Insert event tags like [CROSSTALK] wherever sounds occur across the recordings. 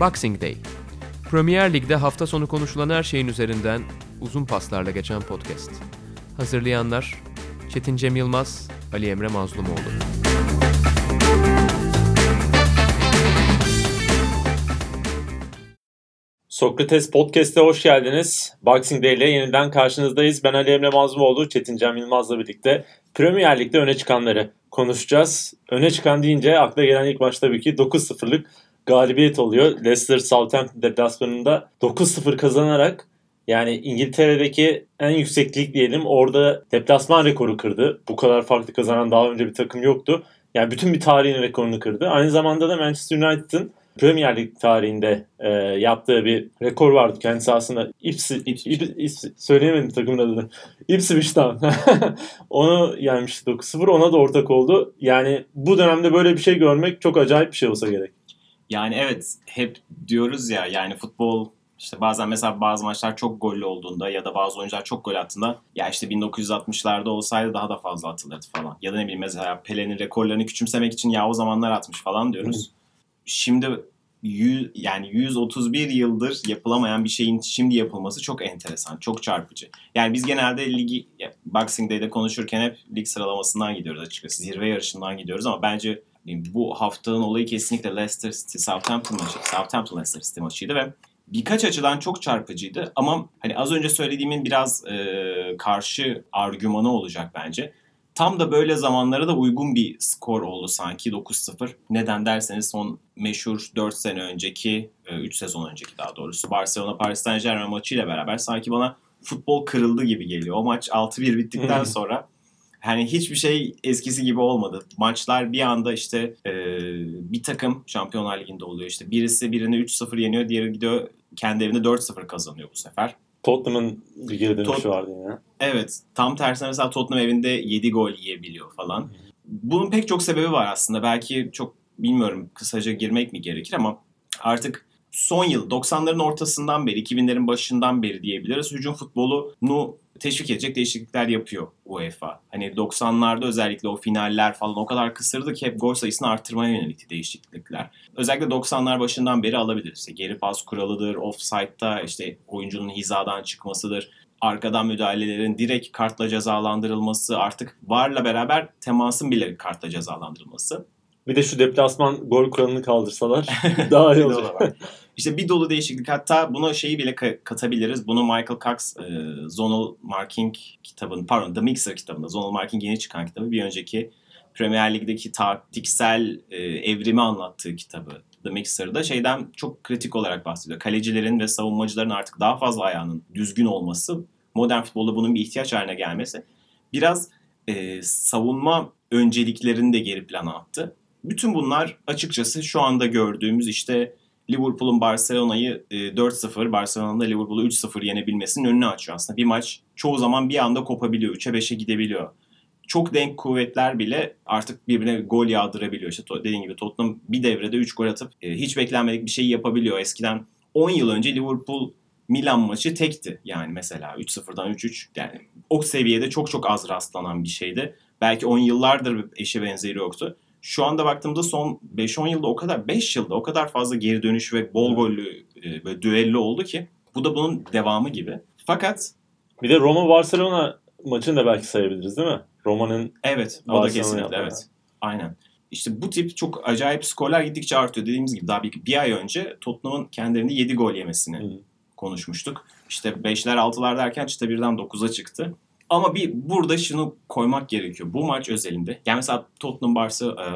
Boxing Day. Premier Lig'de hafta sonu konuşulan her şeyin üzerinden uzun paslarla geçen podcast. Hazırlayanlar Çetin Cem Yılmaz, Ali Emre Mazlumoğlu. Sokrates Podcast'e hoş geldiniz. Boxing Day ile yeniden karşınızdayız. Ben Ali Emre Mazlumoğlu, Çetin Cem Yılmaz'la birlikte Premier Lig'de öne çıkanları konuşacağız. Öne çıkan deyince akla gelen ilk maç tabii ki 9-0'lık galibiyet oluyor. Leicester Southampton deplasmanında 9-0 kazanarak yani İngiltere'deki en yüksek lig diyelim orada deplasman rekoru kırdı. Bu kadar farklı kazanan daha önce bir takım yoktu. Yani bütün bir tarihin rekorunu kırdı. Aynı zamanda da Manchester United'ın Premier Lig tarihinde e, yaptığı bir rekor vardı. Kendisi aslında Ipsi, Ipswich. İp, İps- söyleyemedim takımın adını. Ipswich'tan. [LAUGHS] Onu yenmişti 9-0. Ona da ortak oldu. Yani bu dönemde böyle bir şey görmek çok acayip bir şey olsa gerek. Yani evet hep diyoruz ya yani futbol işte bazen mesela bazı maçlar çok gollü olduğunda ya da bazı oyuncular çok gol attığında ya işte 1960'larda olsaydı daha da fazla atılırdı falan. Ya da ne bileyim mesela Pele'nin rekorlarını küçümsemek için ya o zamanlar atmış falan diyoruz. Şimdi 100, yani 131 yıldır yapılamayan bir şeyin şimdi yapılması çok enteresan, çok çarpıcı. Yani biz genelde ligi Boxing Day'de konuşurken hep lig sıralamasından gidiyoruz açıkçası. Zirve yarışından gidiyoruz ama bence bu haftanın olayı kesinlikle Leicester City Southampton maçı. Southampton Leicester City maçıydı ve birkaç açıdan çok çarpıcıydı ama hani az önce söylediğimin biraz e, karşı argümanı olacak bence. Tam da böyle zamanlara da uygun bir skor oldu sanki 9-0. Neden derseniz son meşhur 4 sene önceki, 3 sezon önceki daha doğrusu Barcelona Paris Saint Germain maçıyla beraber sanki bana futbol kırıldı gibi geliyor. O maç 6-1 bittikten sonra hani hiçbir şey eskisi gibi olmadı. Maçlar bir anda işte e, bir takım Şampiyonlar Ligi'nde oluyor. İşte birisi birini 3-0 yeniyor, diğeri gidiyor kendi evinde 4-0 kazanıyor bu sefer. Tottenham'ın bir geri dönüşü Tot- vardı yine. Evet. Tam tersine mesela Tottenham evinde 7 gol yiyebiliyor falan. Bunun pek çok sebebi var aslında. Belki çok bilmiyorum kısaca girmek mi gerekir ama artık son yıl 90'ların ortasından beri 2000'lerin başından beri diyebiliriz. Hücum futbolunu teşvik edecek değişiklikler yapıyor UEFA. Hani 90'larda özellikle o finaller falan o kadar kısırdı ki hep gol sayısını arttırmaya yönelik değişiklikler. Özellikle 90'lar başından beri alabiliriz. İşte geri pas kuralıdır, offside'da işte oyuncunun hizadan çıkmasıdır arkadan müdahalelerin direkt kartla cezalandırılması artık VAR'la beraber temasın bile kartla cezalandırılması. Bir de şu deplasman gol kuralını kaldırsalar [LAUGHS] daha iyi Bir İşte bir dolu değişiklik. Hatta buna şeyi bile ka- katabiliriz. Bunu Michael Cox e, Zonal Marking kitabın, pardon The Mixer kitabında, Zonal Marking yeni çıkan kitabı. Bir önceki Premier Lig'deki taktiksel e, evrimi anlattığı kitabı The Mixer'da şeyden çok kritik olarak bahsediyor. Kalecilerin ve savunmacıların artık daha fazla ayağının düzgün olması, modern futbolda bunun bir ihtiyaç haline gelmesi biraz e, savunma önceliklerini de geri plana attı. Bütün bunlar açıkçası şu anda gördüğümüz işte Liverpool'un Barcelona'yı e, 4-0, Barcelona'da Liverpool'u 3-0 yenebilmesinin önünü açıyor aslında. Bir maç çoğu zaman bir anda kopabiliyor, 3'e 5'e gidebiliyor. Çok denk kuvvetler bile artık birbirine gol yağdırabiliyor. İşte dediğim gibi Tottenham bir devrede 3 gol atıp e, hiç beklenmedik bir şey yapabiliyor. Eskiden 10 yıl önce Liverpool Milan maçı tekti yani mesela 3-0'dan 3-3 yani o seviyede çok çok az rastlanan bir şeydi. Belki 10 yıllardır eşi benzeri yoktu. Şu anda baktığımda son 5-10 yılda o kadar 5 yılda o kadar fazla geri dönüş ve bol gollü e, ve düello oldu ki bu da bunun devamı gibi. Fakat Bir de Roma-Barcelona maçını da belki sayabiliriz değil mi? Roma'nın evet o da Barcelona kesinlikle evet. Aynen. İşte bu tip çok acayip skorlar gittikçe artıyor. Dediğimiz gibi daha bir, bir ay önce Tottenham'ın kendi evinde 7 gol yemesini Hı. konuşmuştuk. İşte 5'ler 6'lar derken işte birden 9'a çıktı. Ama bir burada şunu koymak gerekiyor. Bu maç özelinde. Yani mesela Tottenham Barça, e,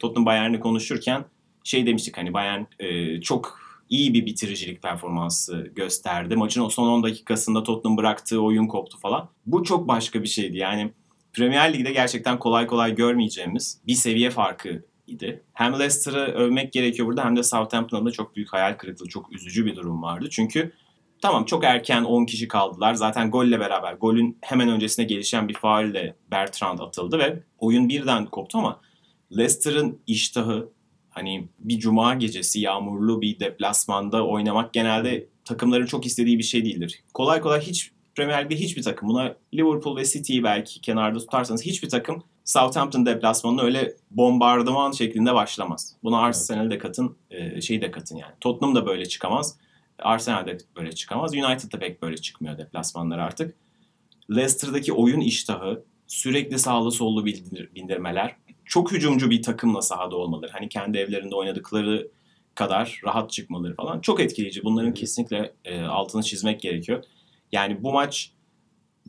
Tottenham Bayern'i konuşurken şey demiştik hani Bayern e, çok iyi bir bitiricilik performansı gösterdi. Maçın o son 10 dakikasında Tottenham bıraktığı oyun koptu falan. Bu çok başka bir şeydi. Yani Premier Lig'de gerçekten kolay kolay görmeyeceğimiz bir seviye farkı idi. Hem Leicester'ı övmek gerekiyor burada hem de Southampton'da çok büyük hayal kırıklığı, çok üzücü bir durum vardı. Çünkü tamam çok erken 10 kişi kaldılar. Zaten golle beraber, golün hemen öncesine gelişen bir faulle Bertrand atıldı ve oyun birden koptu ama Leicester'ın iştahı hani bir cuma gecesi yağmurlu bir deplasmanda oynamak genelde takımların çok istediği bir şey değildir. Kolay kolay hiç Premier Lig'de hiçbir takım buna Liverpool ve City'yi belki kenarda tutarsanız hiçbir takım Southampton deplasmanı öyle bombardıman şeklinde başlamaz. Buna Arsenal de katın, şeyi de katın yani. Tottenham da böyle çıkamaz. Arsenal de böyle çıkamaz. United da pek böyle çıkmıyor deplasmanlar artık. Leicester'daki oyun iştahı, sürekli sağlı sollu bindir- bindirmeler, çok hücumcu bir takımla sahada olmaları. Hani kendi evlerinde oynadıkları kadar rahat çıkmaları falan çok etkileyici. Bunların kesinlikle e, altını çizmek gerekiyor. Yani bu maç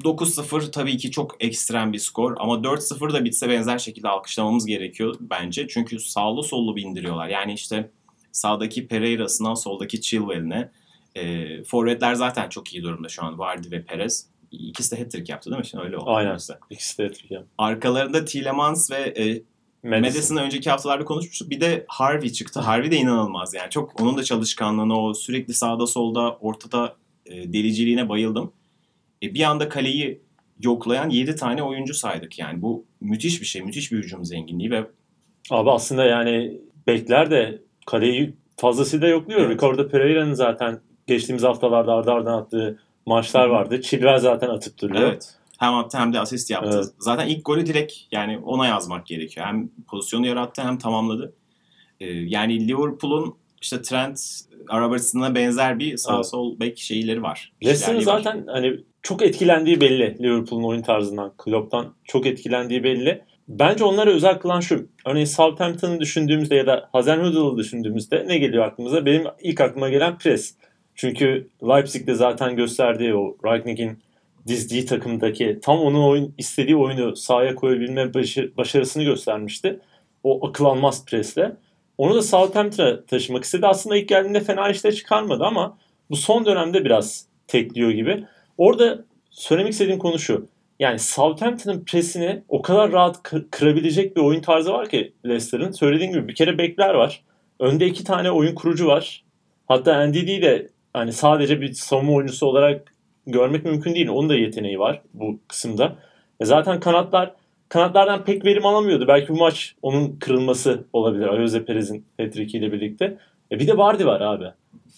9-0 tabii ki çok ekstrem bir skor ama 4-0 da bitse benzer şekilde alkışlamamız gerekiyor bence. Çünkü sağlı sollu bindiriyorlar. Yani işte sağdaki Pereira'sından soldaki Chilwell'ine. E, forvetler zaten çok iyi durumda şu an. Vardy ve Perez. İkisi de hat-trick yaptı değil mi? Şimdi öyle oldu. Aynen. işte. İkisi de etrik yani. Arkalarında Tielemans ve e, Madison'ı önceki haftalarda konuşmuştuk. Bir de Harvey çıktı. Harvey de inanılmaz yani. Çok onun da çalışkanlığına, o sürekli sağda solda, ortada e, deliciliğine bayıldım. E, bir anda kaleyi yoklayan 7 tane oyuncu saydık yani. Bu müthiş bir şey. Müthiş bir hücum zenginliği ve Abi aslında yani bekler de kaleyi fazlasıyla yokluyor. Evet. Ricardo Pereira'nın zaten geçtiğimiz haftalarda ardı ardına attığı maçlar vardı. Chilwell zaten atıp duruyor. evet hem attı hem de asist yaptı. Evet. Zaten ilk golü direkt yani ona yazmak gerekiyor. Hem pozisyonu yarattı hem tamamladı. E, yani Liverpool'un işte Trent, Robertson'a benzer bir sağ Evet. sol bek şeyleri var. Leicester'ın İşlerliği var. zaten hani çok etkilendiği belli Liverpool'un oyun tarzından, Klopp'tan çok etkilendiği belli. Bence onları özel kılan şu. Örneğin Southampton'ı düşündüğümüzde ya da Hasenhüttl'ı düşündüğümüzde ne geliyor aklımıza? Benim ilk aklıma gelen pres. Çünkü Leipzig'de zaten gösterdiği o Rangnick'in dizdiği takımdaki tam onun oyun istediği oyunu sahaya koyabilme başarısını göstermişti. O akıl almaz presle. Onu da Southampton'a taşımak istedi. Aslında ilk geldiğinde fena işler çıkarmadı ama bu son dönemde biraz tekliyor gibi. Orada söylemek istediğim konu şu. Yani Southampton'ın presini o kadar rahat kı- kırabilecek bir oyun tarzı var ki Leicester'ın. Söylediğim gibi bir kere bekler var. Önde iki tane oyun kurucu var. Hatta NDD'yi de hani sadece bir savunma oyuncusu olarak görmek mümkün değil. Onun da yeteneği var bu kısımda. E zaten kanatlar kanatlardan pek verim alamıyordu. Belki bu maç onun kırılması olabilir. Ayoze Perez'in hat-trick ile birlikte. E bir de Vardy var abi.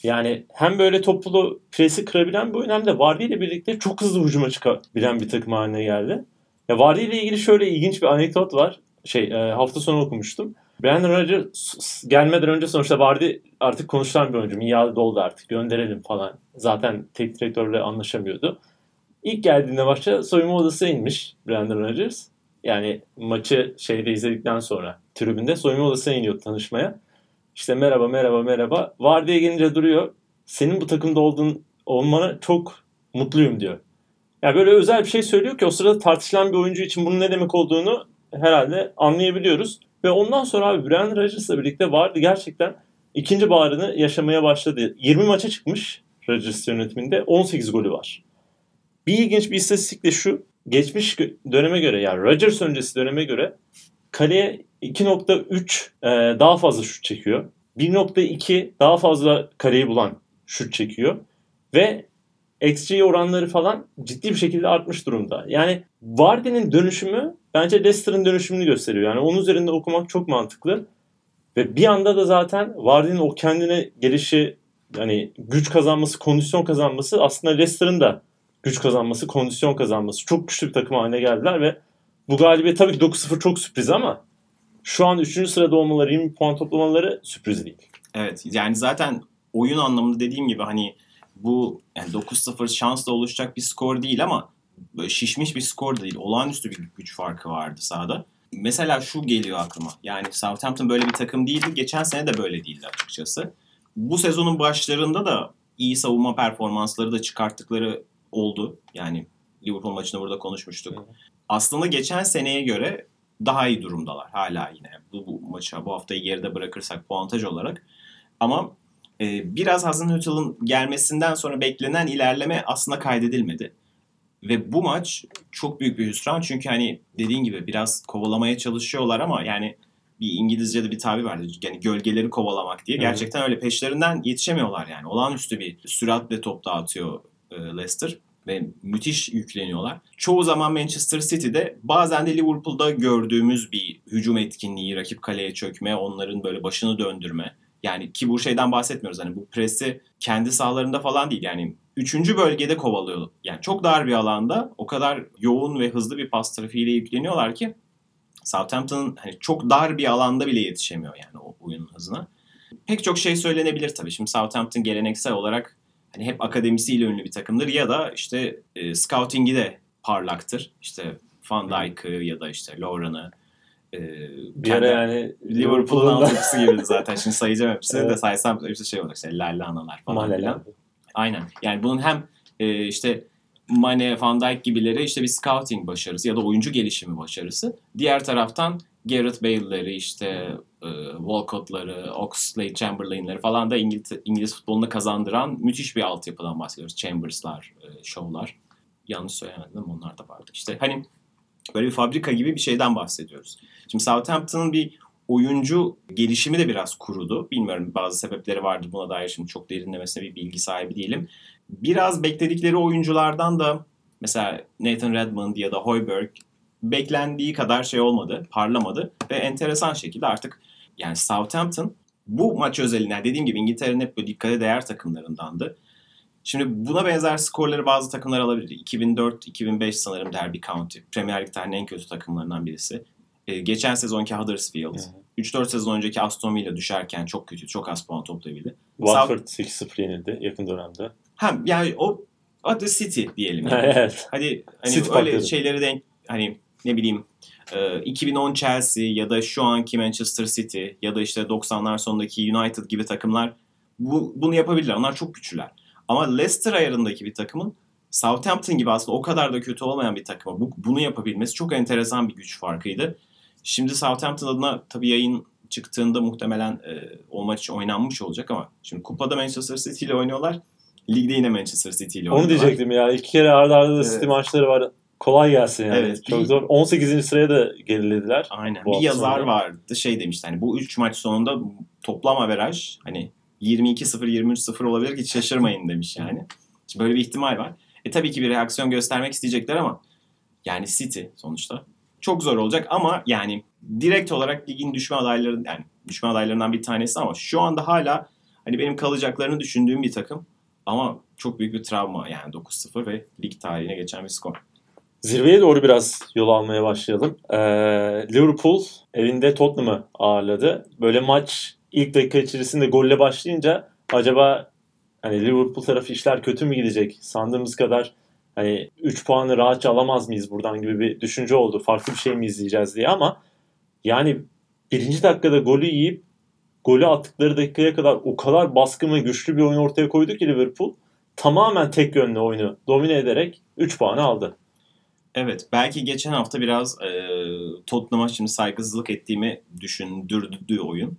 Yani hem böyle toplu presi kırabilen hem de Vardy ile birlikte çok hızlı hücuma çıkabilen bir takım haline geldi. Ya Vardy ile ilgili şöyle ilginç bir anekdot var. Şey e, hafta sonu okumuştum. Brandon Rodgers gelmeden önce sonuçta Vardy artık konuşulan bir oyuncu. Miyadı doldu artık gönderelim falan. Zaten tek direktörle anlaşamıyordu. İlk geldiğinde maça soyunma odasına inmiş Brandon Rodgers. Yani maçı şeyde izledikten sonra tribünde soyunma odasına iniyor tanışmaya. İşte merhaba merhaba merhaba. Vardy'ye gelince duruyor. Senin bu takımda olduğun olmana çok mutluyum diyor. Yani böyle özel bir şey söylüyor ki o sırada tartışılan bir oyuncu için bunun ne demek olduğunu herhalde anlayabiliyoruz. Ve ondan sonra abi Brandon Rodgers'la birlikte Vardy gerçekten ikinci baharını yaşamaya başladı. 20 maça çıkmış Rodgers yönetiminde 18 golü var. Bir ilginç bir istatistik de şu. Geçmiş döneme göre yani Rodgers öncesi döneme göre kaleye 2.3 e, daha fazla şut çekiyor. 1.2 daha fazla kareyi bulan şut çekiyor. Ve XG oranları falan ciddi bir şekilde artmış durumda. Yani Vardy'nin dönüşümü bence Leicester'ın dönüşümünü gösteriyor. Yani onun üzerinde okumak çok mantıklı. Ve bir anda da zaten Vardy'nin o kendine gelişi yani güç kazanması, kondisyon kazanması aslında Leicester'ın da güç kazanması, kondisyon kazanması. Çok güçlü bir takım haline geldiler ve bu galibiyet tabii ki 9-0 çok sürpriz ama şu an 3. sırada olmaları, 20 puan toplamaları sürpriz değil. Evet yani zaten oyun anlamında dediğim gibi hani bu yani 9-0 şansla oluşacak bir skor değil ama böyle şişmiş bir skor da değil. Olağanüstü bir güç farkı vardı sahada. Mesela şu geliyor aklıma. Yani Southampton böyle bir takım değildi. Geçen sene de böyle değildi açıkçası. Bu sezonun başlarında da iyi savunma performansları da çıkarttıkları oldu. Yani Liverpool maçını burada konuşmuştuk. Aslında geçen seneye göre daha iyi durumdalar hala yine. Bu, bu maça bu haftayı geride bırakırsak puantaj olarak. Ama e, biraz Hasenhüttl'ın gelmesinden sonra beklenen ilerleme aslında kaydedilmedi. Ve bu maç çok büyük bir hüsran çünkü hani dediğin gibi biraz kovalamaya çalışıyorlar ama yani bir İngilizce'de bir tabir vardı. Yani gölgeleri kovalamak diye. Gerçekten öyle peşlerinden yetişemiyorlar yani. Olağanüstü bir süratle top dağıtıyor e, Leicester ve müthiş yükleniyorlar. Çoğu zaman Manchester City'de bazen de Liverpool'da gördüğümüz bir hücum etkinliği, rakip kaleye çökme, onların böyle başını döndürme. Yani ki bu şeyden bahsetmiyoruz. Hani bu presi kendi sahalarında falan değil. Yani üçüncü bölgede kovalıyor. Yani çok dar bir alanda o kadar yoğun ve hızlı bir pas trafiğiyle yükleniyorlar ki Southampton hani çok dar bir alanda bile yetişemiyor yani o oyunun hızına. Pek çok şey söylenebilir tabii. Şimdi Southampton geleneksel olarak hani hep akademisiyle ünlü bir takımdır ya da işte e, scouting'i de parlaktır. İşte Van Dijk'ı ya da işte Lauren'ı e, Bir ara yani Liverpool'un altyapısı gibiydi zaten. Şimdi sayacağım hepsini de Evet. saysam hepsi şey olacak. İşte Lalla Analar falan filan. Aynen. Yani bunun hem e, işte Mane, Van Dijk gibileri işte bir scouting başarısı ya da oyuncu gelişimi başarısı. Diğer taraftan Gareth Bale'leri işte e, Walcott'ları, Oxlade-Chamberlain'leri falan da İngiliz, İngiliz futbolunu kazandıran müthiş bir altyapıdan bahsediyoruz. Chambers'lar, e, Shaw'lar. Yanlış söylemedim? Onlar da vardı. İşte hani böyle bir fabrika gibi bir şeyden bahsediyoruz. Şimdi Southampton'ın bir oyuncu gelişimi de biraz kurudu. Bilmiyorum bazı sebepleri vardır buna dair şimdi çok derinlemesine bir bilgi sahibi değilim. Biraz bekledikleri oyunculardan da mesela Nathan Redmond ya da Hoiberg beklendiği kadar şey olmadı, parlamadı ve enteresan şekilde artık yani Southampton bu maç özelinde dediğim gibi İngiltere'nin hep böyle dikkate değer takımlarındandı. Şimdi buna benzer skorları bazı takımlar alabilir. 2004-2005 sanırım Derby County. Premier Lig tarihinin en kötü takımlarından birisi. Ee, geçen sezonki Huddersfield. Hı 3-4 sezon önceki Aston Villa düşerken çok kötü, çok az puan toplayabildi. Watford 8-0 yenildi yakın dönemde. Hem yani o adı City diyelim. Yani. [LAUGHS] evet. Hadi hani City öyle patladı. şeyleri denk hani ne bileyim e, 2010 Chelsea ya da şu anki Manchester City ya da işte 90'lar sonundaki United gibi takımlar bu, bunu yapabilirler. Onlar çok güçlüler. Ama Leicester ayarındaki bir takımın Southampton gibi aslında o kadar da kötü olmayan bir takıma bu, bunu yapabilmesi çok enteresan bir güç farkıydı. Şimdi Southampton adına tabii yayın çıktığında muhtemelen e, o maç oynanmış olacak ama şimdi kupada Manchester City ile oynuyorlar. Ligde yine Manchester City ile Onu oynuyorlar. diyecektim ya. İki kere arda arda da Evet. City maçları var. Kolay gelsin yani. Evet, Çok bir- zor. 18. sıraya da gerilediler. Aynen. Bir yazar sonu. vardı şey demişti hani bu 3 maç sonunda toplam averaj hani 22-0 23-0 olabilir ki şaşırmayın demiş yani. Şimdi böyle bir ihtimal var. E tabii ki bir reaksiyon göstermek isteyecekler ama yani City sonuçta çok zor olacak ama yani direkt olarak ligin düşme adayları yani düşme adaylarından bir tanesi ama şu anda hala hani benim kalacaklarını düşündüğüm bir takım ama çok büyük bir travma yani 9-0 ve lig tarihine geçen bir skor. Zirveye doğru biraz yol almaya başlayalım. Ee, Liverpool evinde Tottenham'ı ağırladı. Böyle maç ilk dakika içerisinde golle başlayınca acaba hani Liverpool tarafı işler kötü mü gidecek? Sandığımız kadar hani 3 puanı rahatça alamaz mıyız buradan gibi bir düşünce oldu. Farklı bir şey mi izleyeceğiz diye ama yani birinci dakikada golü yiyip golü attıkları dakikaya kadar o kadar baskın ve güçlü bir oyun ortaya koydu ki Liverpool tamamen tek yönlü oyunu domine ederek 3 puanı aldı. Evet, belki geçen hafta biraz e, Tottenham'a şimdi saygısızlık ettiğimi düşündürdü oyun.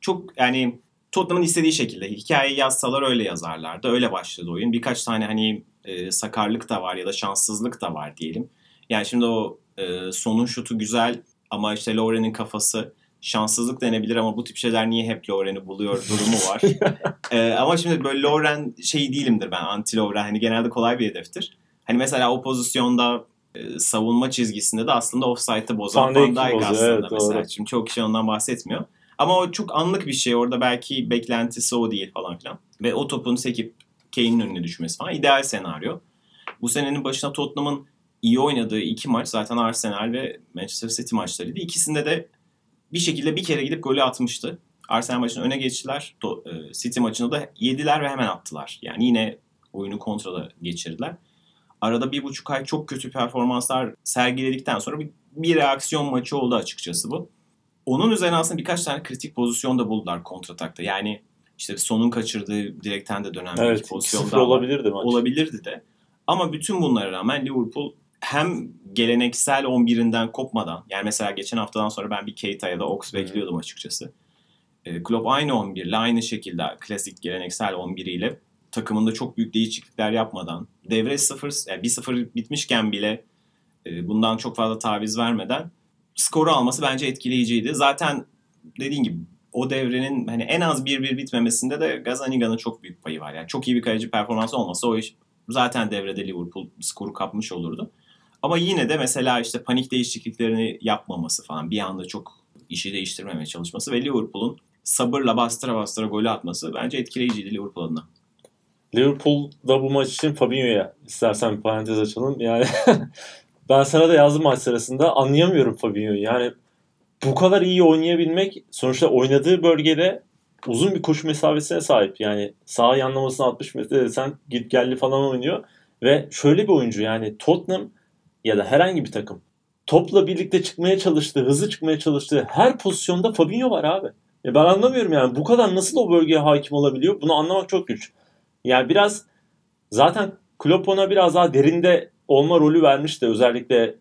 Çok yani Tottenham'ın istediği şekilde hikayeyi yazsalar öyle yazarlardı. Öyle başladı oyun. Birkaç tane hani e, sakarlık da var ya da şanssızlık da var diyelim. Yani şimdi o e, sonun şutu güzel ama işte Lauren'in kafası şanssızlık denebilir ama bu tip şeyler niye hep Lauren'i buluyor durumu var. [LAUGHS] E, ama şimdi böyle Lauren şey değilimdir ben anti Lauren. Hani genelde kolay bir hedeftir. Hani mesela o pozisyonda e, savunma çizgisinde de aslında offside'ı bozan Van Dijk aslında evet, mesela. doğru. Şimdi çok kişi ondan bahsetmiyor. Ama o çok anlık bir şey. Orada belki beklentisi o değil falan filan. Ve o topun sekip Kane'in önüne düşmesi falan ideal senaryo. Bu senenin başına Tottenham'ın iyi oynadığı iki maç zaten Arsenal ve Manchester City maçlarıydı. İkisinde de bir şekilde bir kere gidip golü atmıştı. Arsenal maçını öne geçtiler. E, City maçını da yediler ve hemen attılar. Yani yine oyunu kontrola geçirdiler. Arada bir buçuk ay çok kötü performanslar sergiledikten sonra bir, bir reaksiyon maçı oldu açıkçası bu. Onun üzerine aslında birkaç tane kritik pozisyon da buldular kontratakta. Yani işte sonun kaçırdığı direkten de dönen bir Evet, pozisyon 2-0 daha var. olabilirdi maç. Olabilirdi de. Ama bütün bunlara rağmen Liverpool hem geleneksel 11'inden kopmadan yani mesela geçen haftadan sonra ben bir Keita ya da Ox bekliyordum açıkçası. E, Klopp aynı 11 ile aynı şekilde klasik geleneksel 11 ile takımında çok büyük değişiklikler yapmadan devre 0 yani 1-0 bitmişken bile e, bundan çok fazla taviz vermeden skoru alması bence etkileyiciydi. Zaten dediğin gibi o devrenin hani en az 1-1 bitmemesinde de Gazaniga'nın çok büyük payı var. Yani çok iyi bir kaleci performansı olmasa o iş zaten devrede Liverpool skoru kapmış olurdu. Ama yine de mesela işte panik değişikliklerini yapmaması falan bir anda çok işi değiştirmemeye çalışması ve Liverpool'un sabırla bastıra bastıra golü atması bence etkileyiciydi Liverpool adına. Liverpool'da bu maç için Fabinho'ya istersen bir parantez açalım. Yani [LAUGHS] Ben sana da yazdım maç sırasında anlayamıyorum Fabinho'yu. Yani bu kadar iyi oynayabilmek sonuçta oynadığı bölgede uzun bir koşu mesafesine sahip. Yani sağ yanlamasına 60 metre desen git gelli falan oynuyor. Ve şöyle bir oyuncu yani Tottenham ya da herhangi bir takım topla birlikte çıkmaya çalıştığı, hızlı çıkmaya çalıştığı her pozisyonda Fabinho var abi. Ya ben anlamıyorum yani bu kadar nasıl o bölgeye hakim olabiliyor? Bunu anlamak çok güç. Yani biraz zaten Klopp ona biraz daha derinde olma rolü vermişti özellikle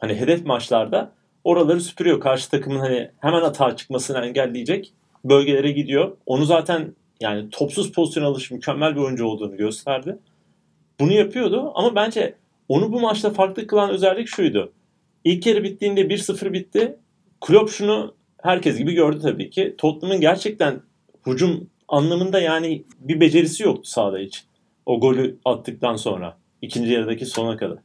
hani hedef maçlarda. Oraları süpürüyor. Karşı takımın hani hemen atağa çıkmasını engelleyecek bölgelere gidiyor. Onu zaten yani topsuz pozisyon alış mükemmel bir oyuncu olduğunu gösterdi. Bunu yapıyordu ama bence onu bu maçta farklı kılan özellik şuydu. İlk yarı bittiğinde 1-0 bitti. Klopp şunu herkes gibi gördü tabii ki. Tottenham'ın gerçekten hücum anlamında yani bir becerisi yoktu sahada hiç. O golü attıktan sonra. ikinci yarıdaki sona kadar.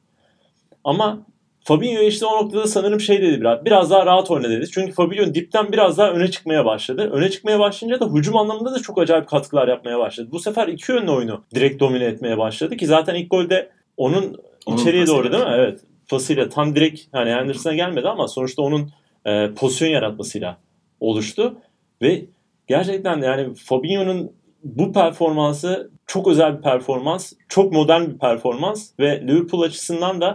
Ama Fabinho işte o noktada sanırım şey dedi biraz. Biraz daha rahat oyna dedi. Çünkü Fabinho dipten biraz daha öne çıkmaya başladı. Öne çıkmaya başlayınca da hücum anlamında da çok acayip katkılar yapmaya başladı. Bu sefer iki yönlü oyunu direkt domine etmeye başladı ki zaten ilk golde onun, Onun içeriye doğru değil mi? Evet. Pasıyla tam direkt hani Anderson'a gelmedi ama sonuçta onun e, pozisyon yaratmasıyla oluştu ve gerçekten yani Fabinho'nun bu performansı çok özel bir performans, çok modern bir performans ve Liverpool açısından da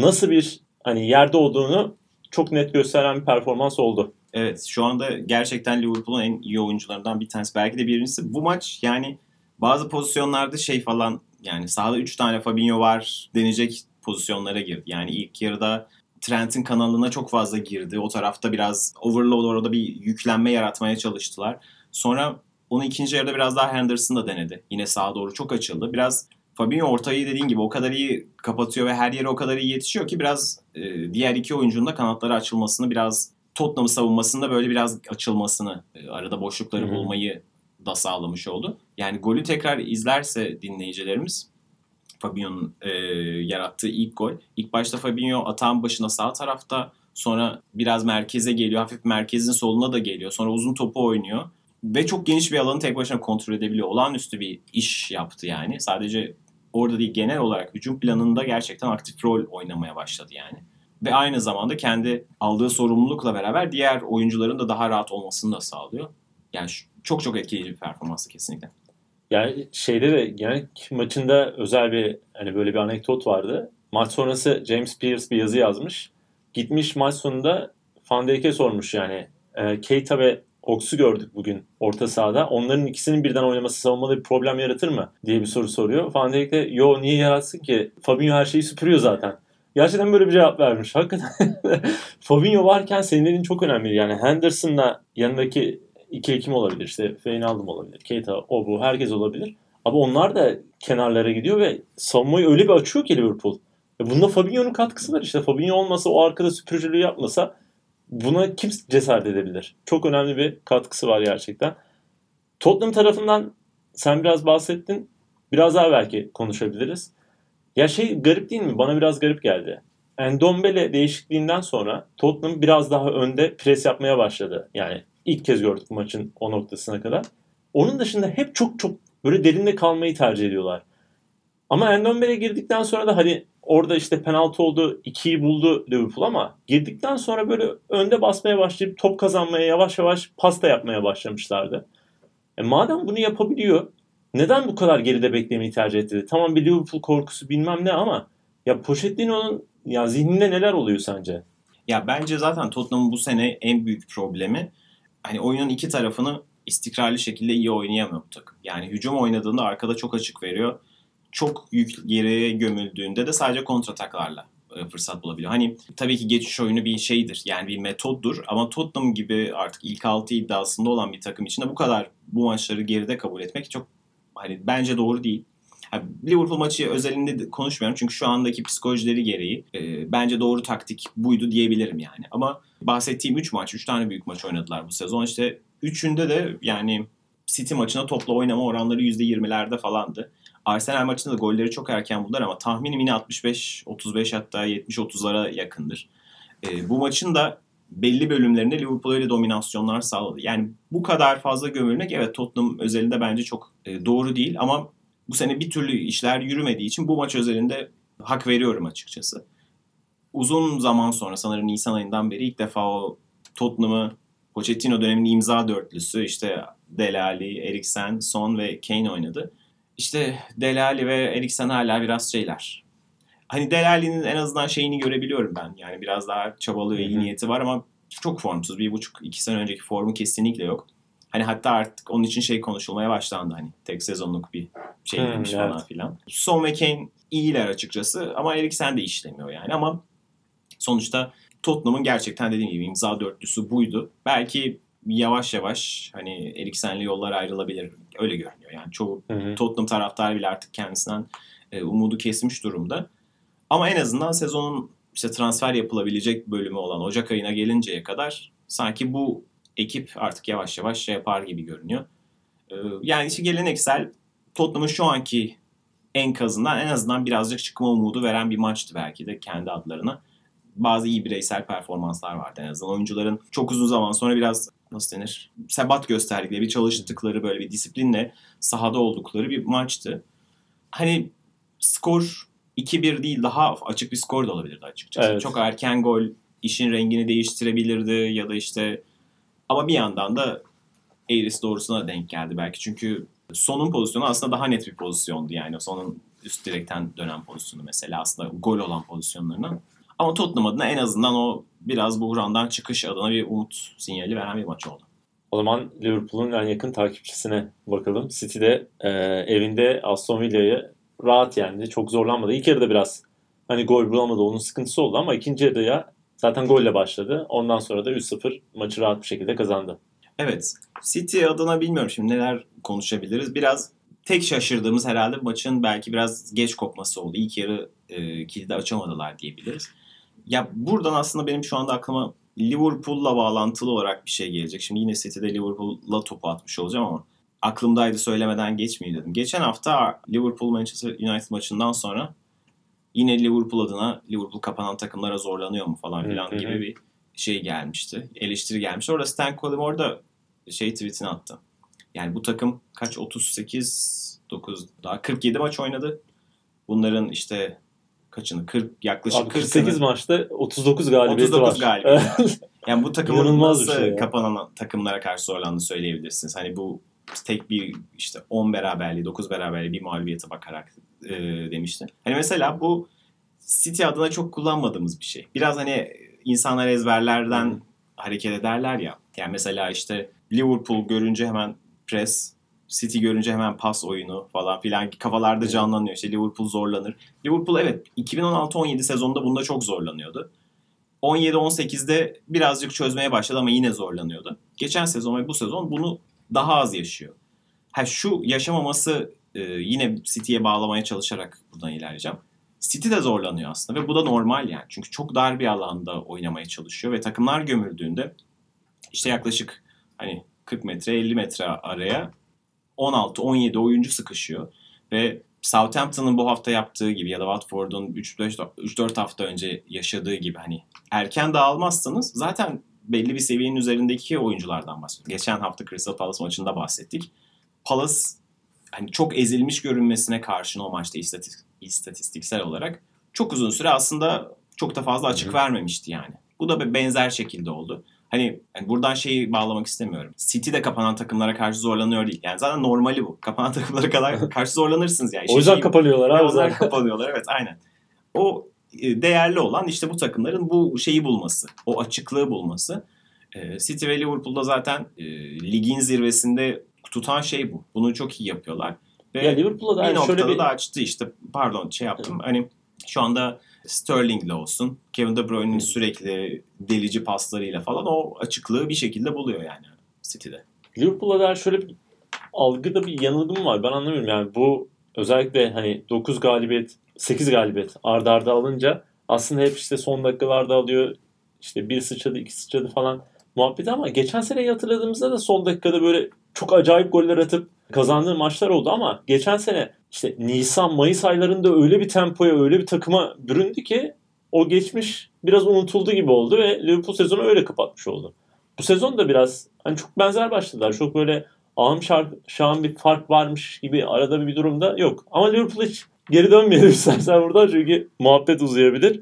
nasıl bir hani yerde olduğunu çok net gösteren bir performans oldu. Evet şu anda gerçekten Liverpool'un en iyi oyuncularından bir tanesi. Belki de birincisi. Bu maç yani bazı pozisyonlarda şey falan yani sahada 3 tane Fabinho var denecek pozisyonlara girdi. Yani ilk yarıda Trent'in kanalına çok fazla girdi. O tarafta biraz overload orada bir yüklenme yaratmaya çalıştılar. Sonra onu ikinci yarıda biraz daha Henderson da denedi. Yine sağa doğru çok açıldı. Biraz Fabinho ortayı dediğin gibi o kadar iyi kapatıyor ve her yere o kadar iyi yetişiyor ki biraz e, diğer iki oyuncunun da kanatları açılmasını biraz Tottenham'ı savunmasında böyle biraz açılmasını, e, arada boşlukları Hı hı. bulmayı da sağlamış oldu. Yani golü tekrar izlerse dinleyicilerimiz Fabinho'nun e, yarattığı ilk gol. İlk başta Fabinho atağın başına sağ tarafta sonra biraz merkeze geliyor. Hafif merkezin soluna da geliyor. Sonra uzun topu oynuyor. Ve çok geniş bir alanı tek başına kontrol edebiliyor. Olağanüstü bir iş yaptı yani. Sadece orada değil genel olarak hücum planında gerçekten aktif rol oynamaya başladı yani. Ve aynı zamanda kendi aldığı sorumlulukla beraber diğer oyuncuların da daha rahat olmasını da sağlıyor. Yani çok çok etkileyici bir performansı kesinlikle. Yani şeyde de genel maçında özel bir hani böyle bir anekdot vardı. Maç sonrası James Pierce bir yazı yazmış. Gitmiş maç sonunda Van sormuş yani. E, Keita ve Ox'u gördük bugün orta sahada. Onların ikisinin birden oynaması savunmada bir problem yaratır mı? diye bir soru soruyor. Van Dijk de yo niye yaratsın ki? Fabinho her şeyi süpürüyor zaten. Gerçekten böyle bir cevap vermiş. Hakikaten [LAUGHS] Fabinho varken senin çok önemli. Yani Henderson'la yanındaki ikili kim olabilir? İşte Wijnaldum olabilir. Keita, o bu. Herkes olabilir. Ama onlar da kenarlara gidiyor ve savunmayı öyle bir açıyor ki Liverpool. E bunda Fabinho'nun katkısı var işte. Fabinho olmasa o arkada süpürücülüğü yapmasa buna kim cesaret edebilir? Çok önemli bir katkısı var gerçekten. Tottenham tarafından sen biraz bahsettin. Biraz daha belki konuşabiliriz. Ya şey garip değil mi? Bana biraz garip geldi. Endombele değişikliğinden sonra Tottenham biraz daha önde pres yapmaya başladı. Yani ilk kez gördük maçın o noktasına kadar. Onun dışında hep çok çok böyle derinde kalmayı tercih ediyorlar. Ama Endombele girdikten sonra da hani orada işte penaltı oldu, ikiyi buldu Liverpool ama girdikten sonra böyle önde basmaya başlayıp top kazanmaya yavaş yavaş pasta yapmaya başlamışlardı. E madem bunu yapabiliyor neden bu kadar geride beklemeyi tercih etti? Tamam bir Liverpool korkusu bilmem ne ama ya Pochettino'nun ya zihninde neler oluyor sence? Ya bence zaten Tottenham'ın bu sene en büyük problemi hani oyunun iki tarafını istikrarlı şekilde iyi oynayamıyor bu takım. Yani hücum oynadığında arkada çok açık veriyor. Çok yük geriye gömüldüğünde de sadece kontrataklarla e, fırsat bulabiliyor. Hani tabii ki geçiş oyunu bir şeydir. Yani bir metoddur ama Tottenham gibi artık ilk altı iddiasında olan bir takım içinde bu kadar bu maçları geride kabul etmek çok hani bence doğru değil. Ha, Liverpool maçı özelinde de konuşmuyorum çünkü şu andaki psikolojileri gereği e, bence doğru taktik buydu diyebilirim yani. Ama bahsettiğim 3 maç, 3 tane büyük maç oynadılar bu sezon. İşte üçünde de yani City maçına topla oynama oranları %20'lerde falandı. Arsenal maçında da golleri çok erken buldular ama tahminim yine 65-35 hatta 70-30'lara yakındır. E, bu maçın da belli bölümlerinde Liverpool öyle dominasyonlar sağladı. Yani bu kadar fazla gömülmek evet Tottenham özelinde bence çok e, doğru değil ama bu sene bir türlü işler yürümediği için bu maç özelinde hak veriyorum açıkçası. uzun zaman sonra sanırım Nisan ayından beri ilk defa o Tottenham'ı Pochettino döneminin imza dörtlüsü işte Dele Alli, Eriksen, Son ve Kane oynadı. İşte Dele Alli ve Eriksen hala biraz şeyler. Hani Dele Alli'nin en azından şeyini görebiliyorum ben. Yani biraz daha çabalı ve iyi niyeti var ama çok formsuz. Bir buçuk, iki sene önceki formu kesinlikle yok. Hani hatta artık onun için şey konuşulmaya başlandı hani tek sezonluk bir şey Hı, demiş evet. falan filan. Son ve Kane iyiler açıkçası ama Eriksen de işlemiyor yani ama sonuçta Tottenham'ın gerçekten dediğim gibi imza dörtlüsü buydu. Belki yavaş yavaş hani Eriksen'le yollar ayrılabilir öyle görünüyor. Yani çoğu Hı hı. Tottenham taraftarı bile artık kendisinden e, umudu kesmiş durumda. Ama en azından sezonun işte transfer yapılabilecek bölümü olan Ocak ayına gelinceye kadar sanki bu ekip artık yavaş yavaş şey yapar gibi görünüyor. E, yani işte geleneksel Tottenham'ın şu anki enkazından en azından birazcık çıkma umudu veren bir maçtı belki de kendi adlarına. Bazı iyi bireysel performanslar vardı en azından. Oyuncuların çok uzun zaman sonra biraz nasıl denir? Sebat gösterdikleri, bir çalıştıkları böyle bir disiplinle sahada oldukları bir maçtı. Hani skor 2-1 değil daha açık bir skor da olabilirdi açıkçası. Evet. Çok erken gol işin rengini değiştirebilirdi ya da işte ama bir yandan da eğrisi doğrusuna denk geldi belki. Çünkü sonun pozisyonu aslında daha net bir pozisyondu yani. Sonun üst direkten dönen pozisyonu mesela aslında gol olan pozisyonlarından. Ama Tottenham adına en azından o biraz buhrandan çıkış adına bir umut sinyali veren bir maç oldu. O zaman Liverpool'un en yakın takipçisine bakalım. City'de e, evinde Aston Villa'yı rahat yendi. Çok zorlanmadı. İlk yarıda biraz hani gol bulamadı. Onun sıkıntısı oldu ama ikinci yarıda zaten golle başladı. Ondan sonra da 3-0 maçı rahat bir şekilde kazandı. Evet. City adına bilmiyorum şimdi neler konuşabiliriz. Biraz tek şaşırdığımız herhalde maçın belki biraz geç kopması oldu. İlk yarı e, kilidi açamadılar diyebiliriz. Ya buradan aslında benim şu anda aklıma Liverpool'la bağlantılı olarak bir şey gelecek. Şimdi yine City'de Liverpool'la topu atmış olacağım ama aklımdaydı söylemeden geçmeyeyim dedim. Geçen hafta Liverpool Manchester United maçından sonra yine Liverpool adına Liverpool kapanan takımlara zorlanıyor mu falan filan gibi bir şey gelmişti. Eleştiri gelmişti. Orada Stan Collymore da şey tweetini attı. Yani bu takım kaç 38 9 daha 47 maç oynadı. Bunların işte kaçını 40 yaklaşık Abi 40 48 maçta 39 galibiyeti 39 var. galibiyet. [LAUGHS] Yani bu takımın nasıl şey ya. kapanan takımlara karşı zorlandığını söyleyebilirsiniz. Hani bu tek bir işte 10 beraberliği, 9 beraberliği bir mağlubiyete bakarak e, demişti. Hani mesela bu City adına çok kullanmadığımız bir şey. Biraz hani insanlar ezberlerden Hı. hareket ederler ya. Yani mesela işte Liverpool görünce hemen pres, City görünce hemen pas oyunu falan filan kafalarda canlanıyor. İşte Liverpool zorlanır. Liverpool evet 2016-17 sezonunda bunda çok zorlanıyordu. 17-18'de birazcık çözmeye başladı ama yine zorlanıyordu. Geçen sezon ve bu sezon bunu daha az yaşıyor. Ha şu yaşamaması e, yine City'ye bağlamaya çalışarak buradan ilerleyeceğim. City de zorlanıyor aslında ve bu da normal yani. Çünkü çok dar bir alanda oynamaya çalışıyor ve takımlar gömüldüğünde işte yaklaşık hani 40 metre 50 metre araya 16-17 oyuncu sıkışıyor ve Southampton'ın bu hafta yaptığı gibi ya da Watford'un 3-4 hafta önce yaşadığı gibi hani erken dağılmazsanız zaten belli bir seviyenin üzerindeki oyunculardan bahsediyoruz. Geçen hafta Crystal Palace maçında bahsettik. Palace hani çok ezilmiş görünmesine karşın o maçta istatistik, istatistiksel olarak çok uzun süre aslında çok da fazla açık Hı vermemişti yani. Bu da bir benzer şekilde oldu. Hani yani buradan şeyi bağlamak istemiyorum. City de kapanan takımlara karşı zorlanıyor değil. Yani zaten normali bu. Kapanan [LAUGHS] takımlara kadar karşı zorlanırsınız yani. o yüzden Şey- kapanıyorlar abi onlar zaten. kapanıyorlar evet aynen. O e, değerli olan işte bu takımların bu şeyi bulması. O açıklığı bulması. E, City ve Liverpool'da zaten e, ligin zirvesinde tutan şey bu. Bunu çok iyi yapıyorlar. Ve Ya Liverpool'a da bir yani noktada şöyle bir da açtı işte pardon şey yaptım. Hani şu anda Sterling'le olsun. Kevin De Bruyne'in sürekli delici paslarıyla falan o açıklığı bir şekilde buluyor yani City'de. Liverpool'a dair şöyle bir algıda bir yanılgım var. Ben anlamıyorum yani bu özellikle hani 9 galibiyet, 8 galibiyet ardarda arda alınca aslında hep işte son dakikalarda alıyor. İşte bir sıçradı, iki sıçradı falan muhabbeti ama geçen seneyi hatırladığımızda da son dakikada böyle çok acayip goller atıp kazandığı maçlar oldu ama geçen sene işte Nisan, Mayıs aylarında öyle bir tempoya, öyle bir takıma büründü ki o geçmiş biraz unutuldu gibi oldu ve Liverpool sezonu öyle kapatmış oldu. Bu sezon da biraz hani çok benzer başladılar. Çok böyle ağım şahım bir fark varmış gibi arada bir durumda yok. Ama Liverpool hiç geri dönmeyelim [LAUGHS] istersen buradan çünkü muhabbet uzayabilir.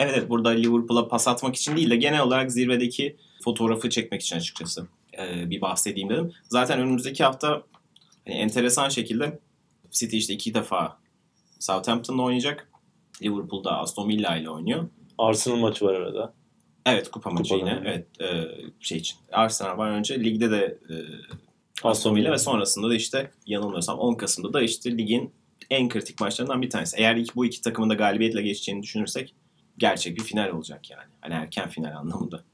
Evet burada Liverpool'a pas atmak için değil de genel olarak zirvedeki fotoğrafı çekmek için açıkçası e, bir bahsedeyim dedim. Zaten önümüzdeki hafta hani enteresan şekilde City işte iki defa Southampton'la oynayacak. Liverpool'da Aston Villa ile oynuyor. Arsenal maçı var arada. Evet kupa maçı Kupada. yine. Evet e, şey için. Arsenal var önce. Ligde de e, Aston Villa ve sonrasında da işte yanılmıyorsam 10 Kasım'da da işte ligin en kritik maçlarından bir tanesi. Eğer bu iki takımın da galibiyetle geçeceğini düşünürsek gerçek bir final olacak yani. Hani erken final anlamında.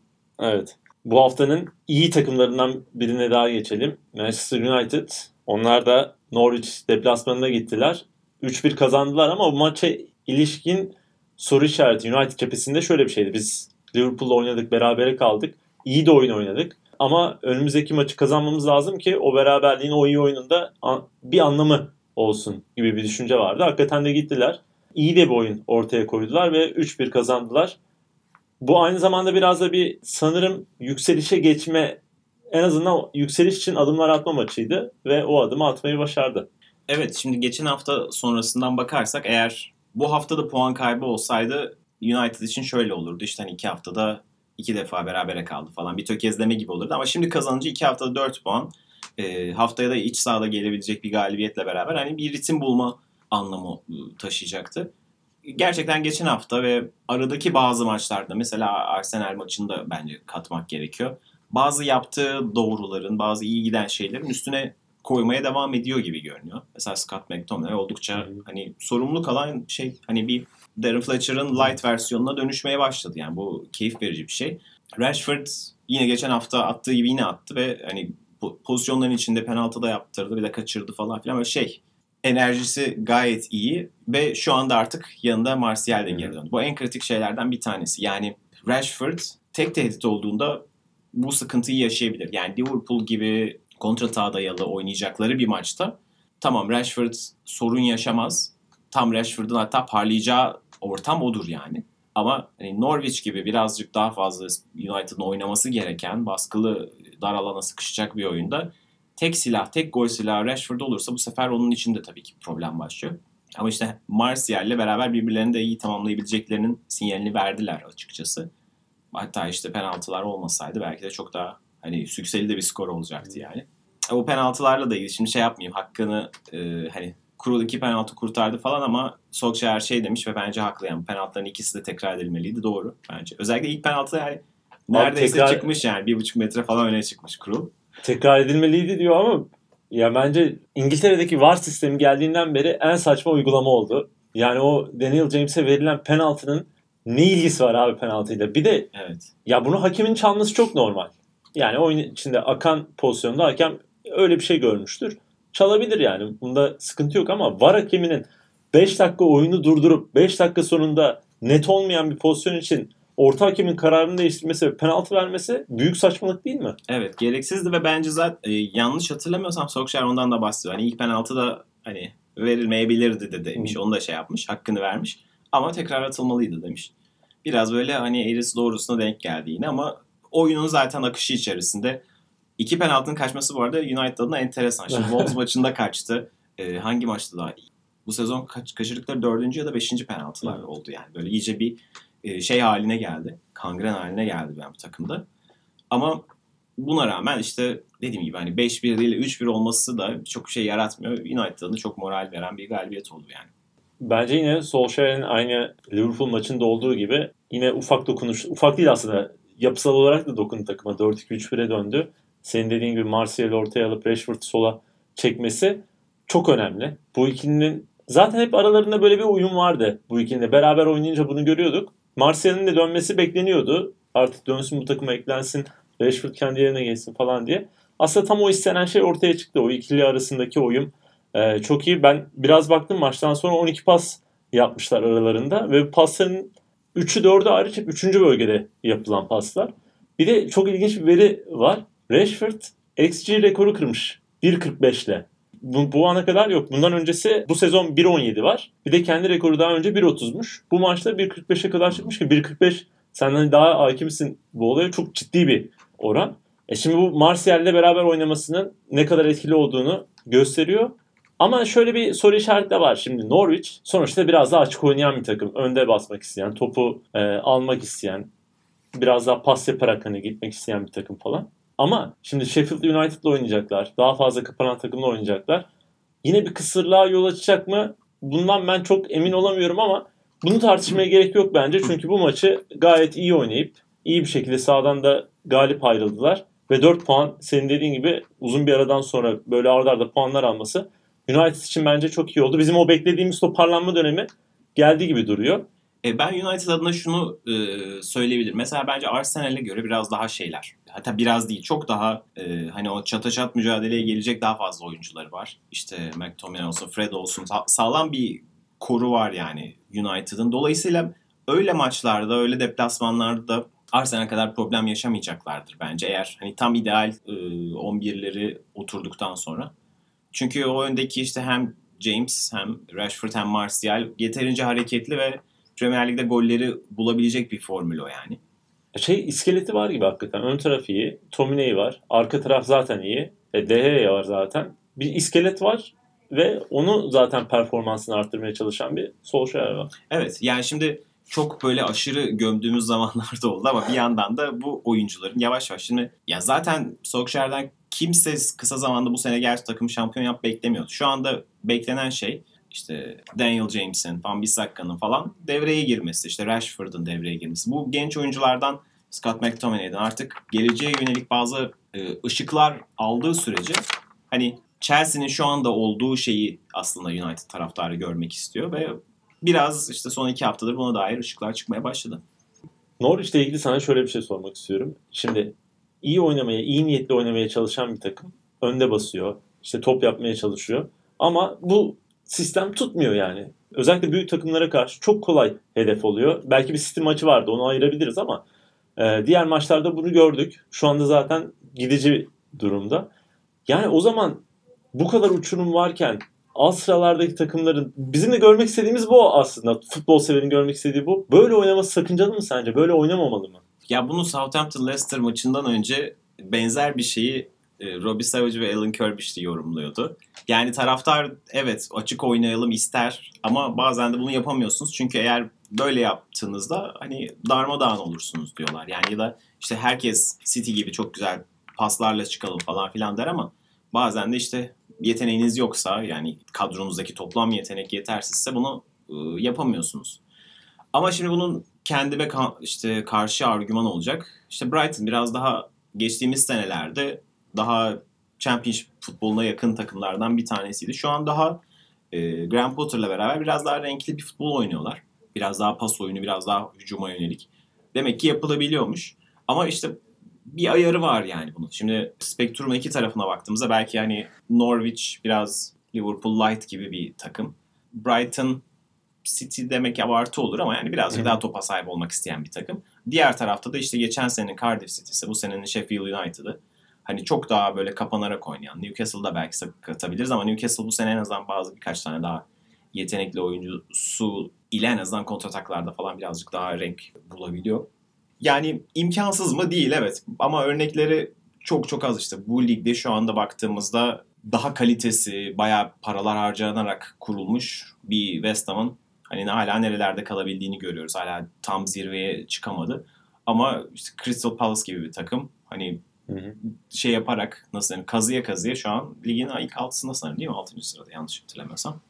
Evet. Bu haftanın iyi takımlarından birine daha geçelim. Manchester United. Onlar da Norwich deplasmanına gittiler. 3-1 kazandılar ama bu maça ilişkin soru işareti United cephesinde şöyle bir şeydi. Biz Liverpool'la oynadık, berabere kaldık. İyi de oyun oynadık. Ama önümüzdeki maçı kazanmamız lazım ki o beraberliğin o iyi oyununda bir anlamı olsun gibi bir düşünce vardı. Hakikaten de gittiler. İyi de bir oyun ortaya koydular ve 3-1 kazandılar. Bu aynı zamanda biraz da bir sanırım yükselişe geçme en azından yükseliş için adımlar atma maçıydı ve o adımı atmayı başardı. Evet şimdi geçen hafta sonrasından bakarsak eğer bu haftada puan kaybı olsaydı United için şöyle olurdu. İşte hani iki haftada iki defa berabere kaldı falan. Bir tökezleme gibi olurdu. Ama şimdi kazanınca iki haftada dört puan. E, haftaya da iç sahada gelebilecek bir galibiyetle beraber hani bir ritim bulma anlamı e, taşıyacaktı. Gerçekten geçen hafta ve aradaki bazı maçlarda mesela Arsenal maçında bence katmak gerekiyor. Bazı yaptığı doğruların, bazı iyi giden şeylerin üstüne koymaya devam ediyor gibi görünüyor. Mesela Scott McTominay oldukça hani sorumluluk alan şey hani bir Darren Fletcher'ın light versiyonuna dönüşmeye başladı. Yani bu keyif verici bir şey. Rashford yine geçen hafta attığı gibi yine attı ve hani po- pozisyonların içinde penaltı da yaptırdı bir de kaçırdı falan filan böyle şey enerjisi gayet iyi ve şu anda artık yanında Martial de geri döndü. Bu en kritik şeylerden bir tanesi. Yani Rashford tek tehdit olduğunda bu sıkıntıyı yaşayabilir. Yani Liverpool gibi kontratağa dayalı oynayacakları bir maçta tamam Rashford sorun yaşamaz. Tam Rashford'un hatta parlayacağı ortam odur yani. Ama hani Norwich gibi birazcık daha fazla United'ın oynaması gereken baskılı dar alana sıkışacak bir oyunda tek silah, tek gol silahı Rashford olursa bu sefer onun için de tabii ki problem başlıyor. Ama işte Martial'le beraber birbirlerini de iyi tamamlayabileceklerinin sinyalini verdiler açıkçası. Hatta işte penaltılar olmasaydı belki de çok daha hani sükseli de bir skor olacaktı yani. O penaltılarla da ilgili şimdi şey yapmayayım hakkını e, hani Kurul iki penaltı kurtardı falan ama Solskjaer şey demiş ve bence haklı yani penaltıların ikisi de tekrar edilmeliydi doğru bence. Özellikle ilk penaltı yani neredeyse tekrar- çıkmış yani bir buçuk metre falan öne çıkmış Kurul. Tekrar edilmeliydi diyor ama ya bence İngiltere'deki VAR sistemi geldiğinden beri en saçma uygulama oldu. Yani o Daniel James'e verilen penaltının ne ilgisi var abi penaltıyla? Bir de Evet. ya bunu hakemin çalması çok normal. Yani oyun içinde akan pozisyonda hakem öyle bir şey görmüştür. Çalabilir yani. Bunda sıkıntı yok ama VAR hakeminin 5 dakika oyunu durdurup 5 dakika sonunda net olmayan bir pozisyon için orta hakemin kararını değiştirmesi ve penaltı vermesi büyük saçmalık değil mi? Evet gereksizdi ve bence zaten e, yanlış hatırlamıyorsam Solskjaer ondan da bahsediyor. Hani ilk penaltı da hani verilmeyebilirdi de demiş. Onu da şey yapmış. Hakkını vermiş. Ama tekrar atılmalıydı demiş. Biraz böyle hani eğrisi doğrusuna denk geldi yine ama oyunun zaten akışı içerisinde iki penaltının kaçması bu arada United adına enteresan. Şimdi [LAUGHS] Wolves maçında kaçtı. E, hangi maçta da bu sezon kaç, kaçırdıkları dördüncü ya da beşinci penaltılar Hı. oldu yani. Böyle iyice bir e, şey haline geldi. Kangren haline geldi ben bu takımda. Ama buna rağmen işte dediğim gibi hani 5-1 değil 3-1 olması da çok şey yaratmıyor. United'a da çok moral veren bir galibiyet oldu yani. Bence yine Solskjaer'in aynı Liverpool maçında olduğu gibi yine ufak dokunuş, ufak değil aslında yapısal olarak da dokundu takıma. 4-2-3-1'e döndü. Senin dediğin gibi Martial'i ortaya alıp Rashford'u sola çekmesi çok önemli. Bu ikilinin zaten hep aralarında böyle bir uyum vardı. Bu ikilinin de beraber oynayınca bunu görüyorduk. Martial'in de dönmesi bekleniyordu. Artık dönsün bu takıma eklensin, Rashford kendi yerine geçsin falan diye. Aslında tam o istenen şey ortaya çıktı. O ikili arasındaki uyum ee, çok iyi. Ben biraz baktım maçtan sonra 12 pas yapmışlar aralarında ve pasların 3'ü 4'ü hariç hep 3. bölgede yapılan paslar. Bir de çok ilginç bir veri var. Rashford XG rekoru kırmış 1.45 ile. Bu, bu ana kadar yok. Bundan öncesi bu sezon 1.17 var. Bir de kendi rekoru daha önce 1.30'muş. Bu maçta 1.45'e kadar çıkmış ki 1.45 senden daha hakimsin bu olaya çok ciddi bir oran. E şimdi bu Martial'le beraber oynamasının ne kadar etkili olduğunu gösteriyor. Ama şöyle bir soru işareti de var. Şimdi Norwich sonuçta biraz daha açık oynayan bir takım. Önde basmak isteyen, topu e, almak isteyen, biraz daha pas yaparak hani gitmek isteyen bir takım falan. Ama şimdi Sheffield United'la oynayacaklar. Daha fazla kapanan takımla oynayacaklar. Yine bir kısırlığa yol açacak mı? Bundan ben çok emin olamıyorum ama bunu tartışmaya gerek yok bence. Çünkü bu maçı gayet iyi oynayıp iyi bir şekilde sağdan da galip ayrıldılar. Ve 4 puan senin dediğin gibi uzun bir aradan sonra böyle arda arda puanlar alması United için bence çok iyi oldu. Bizim o beklediğimiz toparlanma dönemi geldi gibi duruyor. E, ben United adına şunu e, söyleyebilirim. Mesela bence Arsenal'e göre biraz daha şeyler. Hatta biraz değil çok daha e, hani o çata çat mücadeleye gelecek daha fazla oyuncuları var. İşte McTominay olsun, Fred olsun sa- sağlam bir koru var yani United'ın. Dolayısıyla öyle maçlarda, öyle deplasmanlarda Arsenal kadar problem yaşamayacaklardır bence eğer hani tam ideal e, 11'leri oturduktan sonra. Çünkü o öndeki işte hem James hem Rashford hem Martial yeterince hareketli ve Premier Lig'de golleri bulabilecek bir formül o yani. Şey iskeleti var gibi hakikaten. Ön taraf iyi. Tominey var. Arka taraf zaten iyi. E, Gea var zaten. Bir iskelet var ve onu zaten performansını arttırmaya çalışan bir Solskjaer var. Evet yani şimdi çok böyle aşırı gömdüğümüz [LAUGHS] zamanlarda oldu ama bir yandan da bu oyuncuların yavaş yavaş şimdi ya zaten Solskjaer'den kimse kısa zamanda bu sene gerçi takım şampiyon yap beklemiyordu. Şu anda beklenen şey işte Daniel James'in, Van Bissakka'nın falan devreye girmesi, işte Rashford'un devreye girmesi. Bu genç oyunculardan Scott McTominay'den artık geleceğe yönelik bazı e, ışıklar aldığı sürece hani Chelsea'nin şu anda olduğu şeyi aslında United taraftarı görmek istiyor ve biraz işte son iki haftadır buna dair ışıklar çıkmaya başladı. Norwich'le ilgili sana şöyle bir şey sormak istiyorum. Şimdi iyi oynamaya, iyi niyetli oynamaya çalışan bir takım. Önde basıyor. işte top yapmaya çalışıyor. Ama bu sistem tutmuyor yani. Özellikle büyük takımlara karşı çok kolay hedef oluyor. Belki bir City maçı vardı onu ayırabiliriz ama e, diğer maçlarda bunu gördük. Şu anda zaten gidici durumda. Yani o zaman bu kadar uçurum varken alt sıralardaki takımların bizim de görmek istediğimiz bu aslında. Futbol severin görmek istediği bu. Böyle oynaması sakıncalı mı sence? Böyle oynamamalı mı? Ya bunu Southampton Leicester maçından önce benzer bir şeyi Robbie Savage ve Alan Kirby işte yorumluyordu. Yani taraftar evet açık oynayalım ister ama bazen de bunu yapamıyorsunuz. Çünkü eğer böyle yaptığınızda hani darmadağın olursunuz diyorlar. Yani ya da işte herkes City gibi çok güzel paslarla çıkalım falan filan der ama bazen de işte yeteneğiniz yoksa yani kadronuzdaki toplam yetenek yetersizse bunu e, yapamıyorsunuz. Ama şimdi bunun kendime ka- işte karşı argüman olacak. İşte Brighton biraz daha geçtiğimiz senelerde daha Championship futboluna yakın takımlardan bir tanesiydi. Şu an daha e, Graham Potter'la beraber biraz daha renkli bir futbol oynuyorlar. Biraz daha pas oyunu, biraz daha hücuma yönelik. Demek ki yapılabiliyormuş. Ama işte bir ayarı var yani bunun. Şimdi spektrumun iki tarafına baktığımızda belki hani Norwich biraz Liverpool Light gibi bir takım. Brighton City demek abartı olur ama yani birazcık daha topa sahip olmak isteyen bir takım. Diğer tarafta da işte geçen senenin Cardiff City'si, bu senenin Sheffield United'ı. Hani çok daha böyle kapanarak oynayan. Newcastle'da belki katabiliriz ama Newcastle bu sene en azından bazı birkaç tane daha yetenekli oyuncusu ile en azından kontrataklarda falan birazcık daha renk bulabiliyor. Yani imkansız mı? Değil evet. Ama örnekleri çok çok az işte. Bu ligde şu anda baktığımızda daha kalitesi, bayağı paralar harcanarak kurulmuş bir West Ham'ın hani hala nerelerde kalabildiğini görüyoruz. Hala tam zirveye çıkamadı. Ama işte Crystal Palace gibi bir takım hani Hı hı. şey yaparak nasıl diyeyim kazıya kazıya şu an ligin ilk altısında sanırım değil mi? Altıncı sırada yanlış hatırlamıyorsam.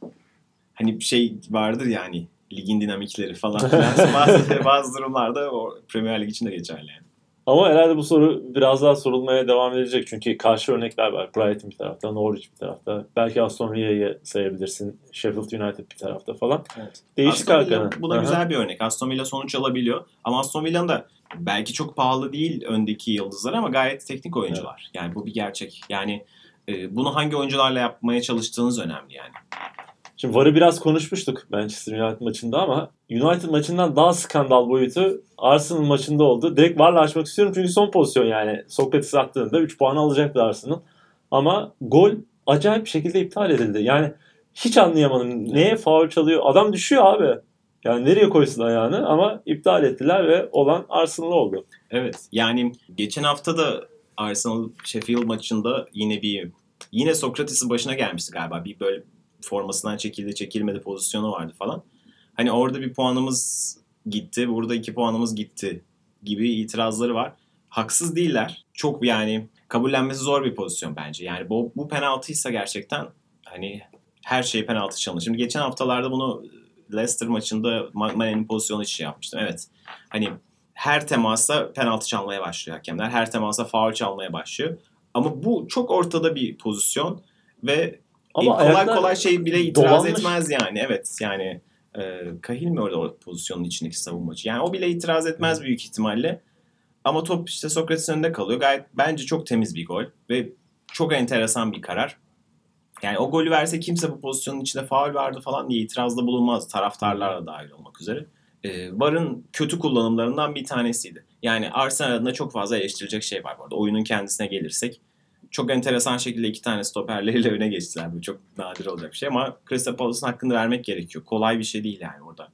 Hani bir şey vardır yani ligin dinamikleri falan [LAUGHS] filan. bazı, bazı durumlarda o Premier Lig için de geçerli yani. Ama herhalde bu soru biraz daha sorulmaya devam edecek. Çünkü karşı örnekler var. Brighton bir tarafta, Norwich bir tarafta. Belki Aston Villa'yı sayabilirsin. Sheffield United bir tarafta falan. Evet. Değişik Aston Villa bu da Aha. güzel bir örnek. Aston Villa sonuç alabiliyor. Ama Aston Villa'nın da belki çok pahalı değil öndeki yıldızlar ama gayet teknik oyuncular. Yani bu bir gerçek. Yani e, bunu hangi oyuncularla yapmaya çalıştığınız önemli yani. Şimdi VAR'ı biraz konuşmuştuk Manchester United maçında ama United maçından daha skandal boyutu Arsenal maçında oldu. Direkt VAR'la açmak istiyorum çünkü son pozisyon yani. Sokrates attığında 3 puan alacaktı Arsenal. Ama gol acayip bir şekilde iptal edildi. Yani hiç anlayamadım. Neye faul çalıyor? Adam düşüyor abi. Yani nereye koysun ayağını ama iptal ettiler ve olan Arsenal oldu. Evet yani geçen hafta da Arsenal Sheffield maçında yine bir yine Sokrates'in başına gelmişti galiba. Bir böyle formasından çekildi çekilmedi pozisyonu vardı falan. Hani orada bir puanımız gitti, burada iki puanımız gitti gibi itirazları var. Haksız değiller. Çok yani kabullenmesi zor bir pozisyon bence. Yani bu, bu penaltıysa gerçekten hani her şey penaltı çalınır. Şimdi geçen haftalarda bunu Leicester maçında Mane'nin pozisyonu için yapmıştım. Evet. Hani her temasa penaltı çalmaya başlıyor hakemler. Her temasa faul çalmaya başlıyor. Ama bu çok ortada bir pozisyon ve Ama kolay ayaklar kolay şey bile itiraz dolanmış. etmez yani. Evet yani e, Kahil mi orada o pozisyonun içindeki savunmacı? Yani o bile itiraz etmez büyük ihtimalle. Ama top işte Sokrates'in önünde kalıyor. Gayet bence çok temiz bir gol ve çok enteresan bir karar. Yani o golü verse kimse bu pozisyonun içinde faul vardı falan diye itirazda bulunmaz. Taraftarlar da dahil olmak üzere. Ee, VAR'ın kötü kullanımlarından bir tanesiydi. Yani Arsenal adına çok fazla eleştirilecek şey var bu. Oyunun kendisine gelirsek. Çok enteresan şekilde iki tane stoperleriyle öne geçtiler. Bu çok nadir olacak bir şey ama Crystal Palace'ın hakkını vermek gerekiyor. Kolay bir şey değil yani orada.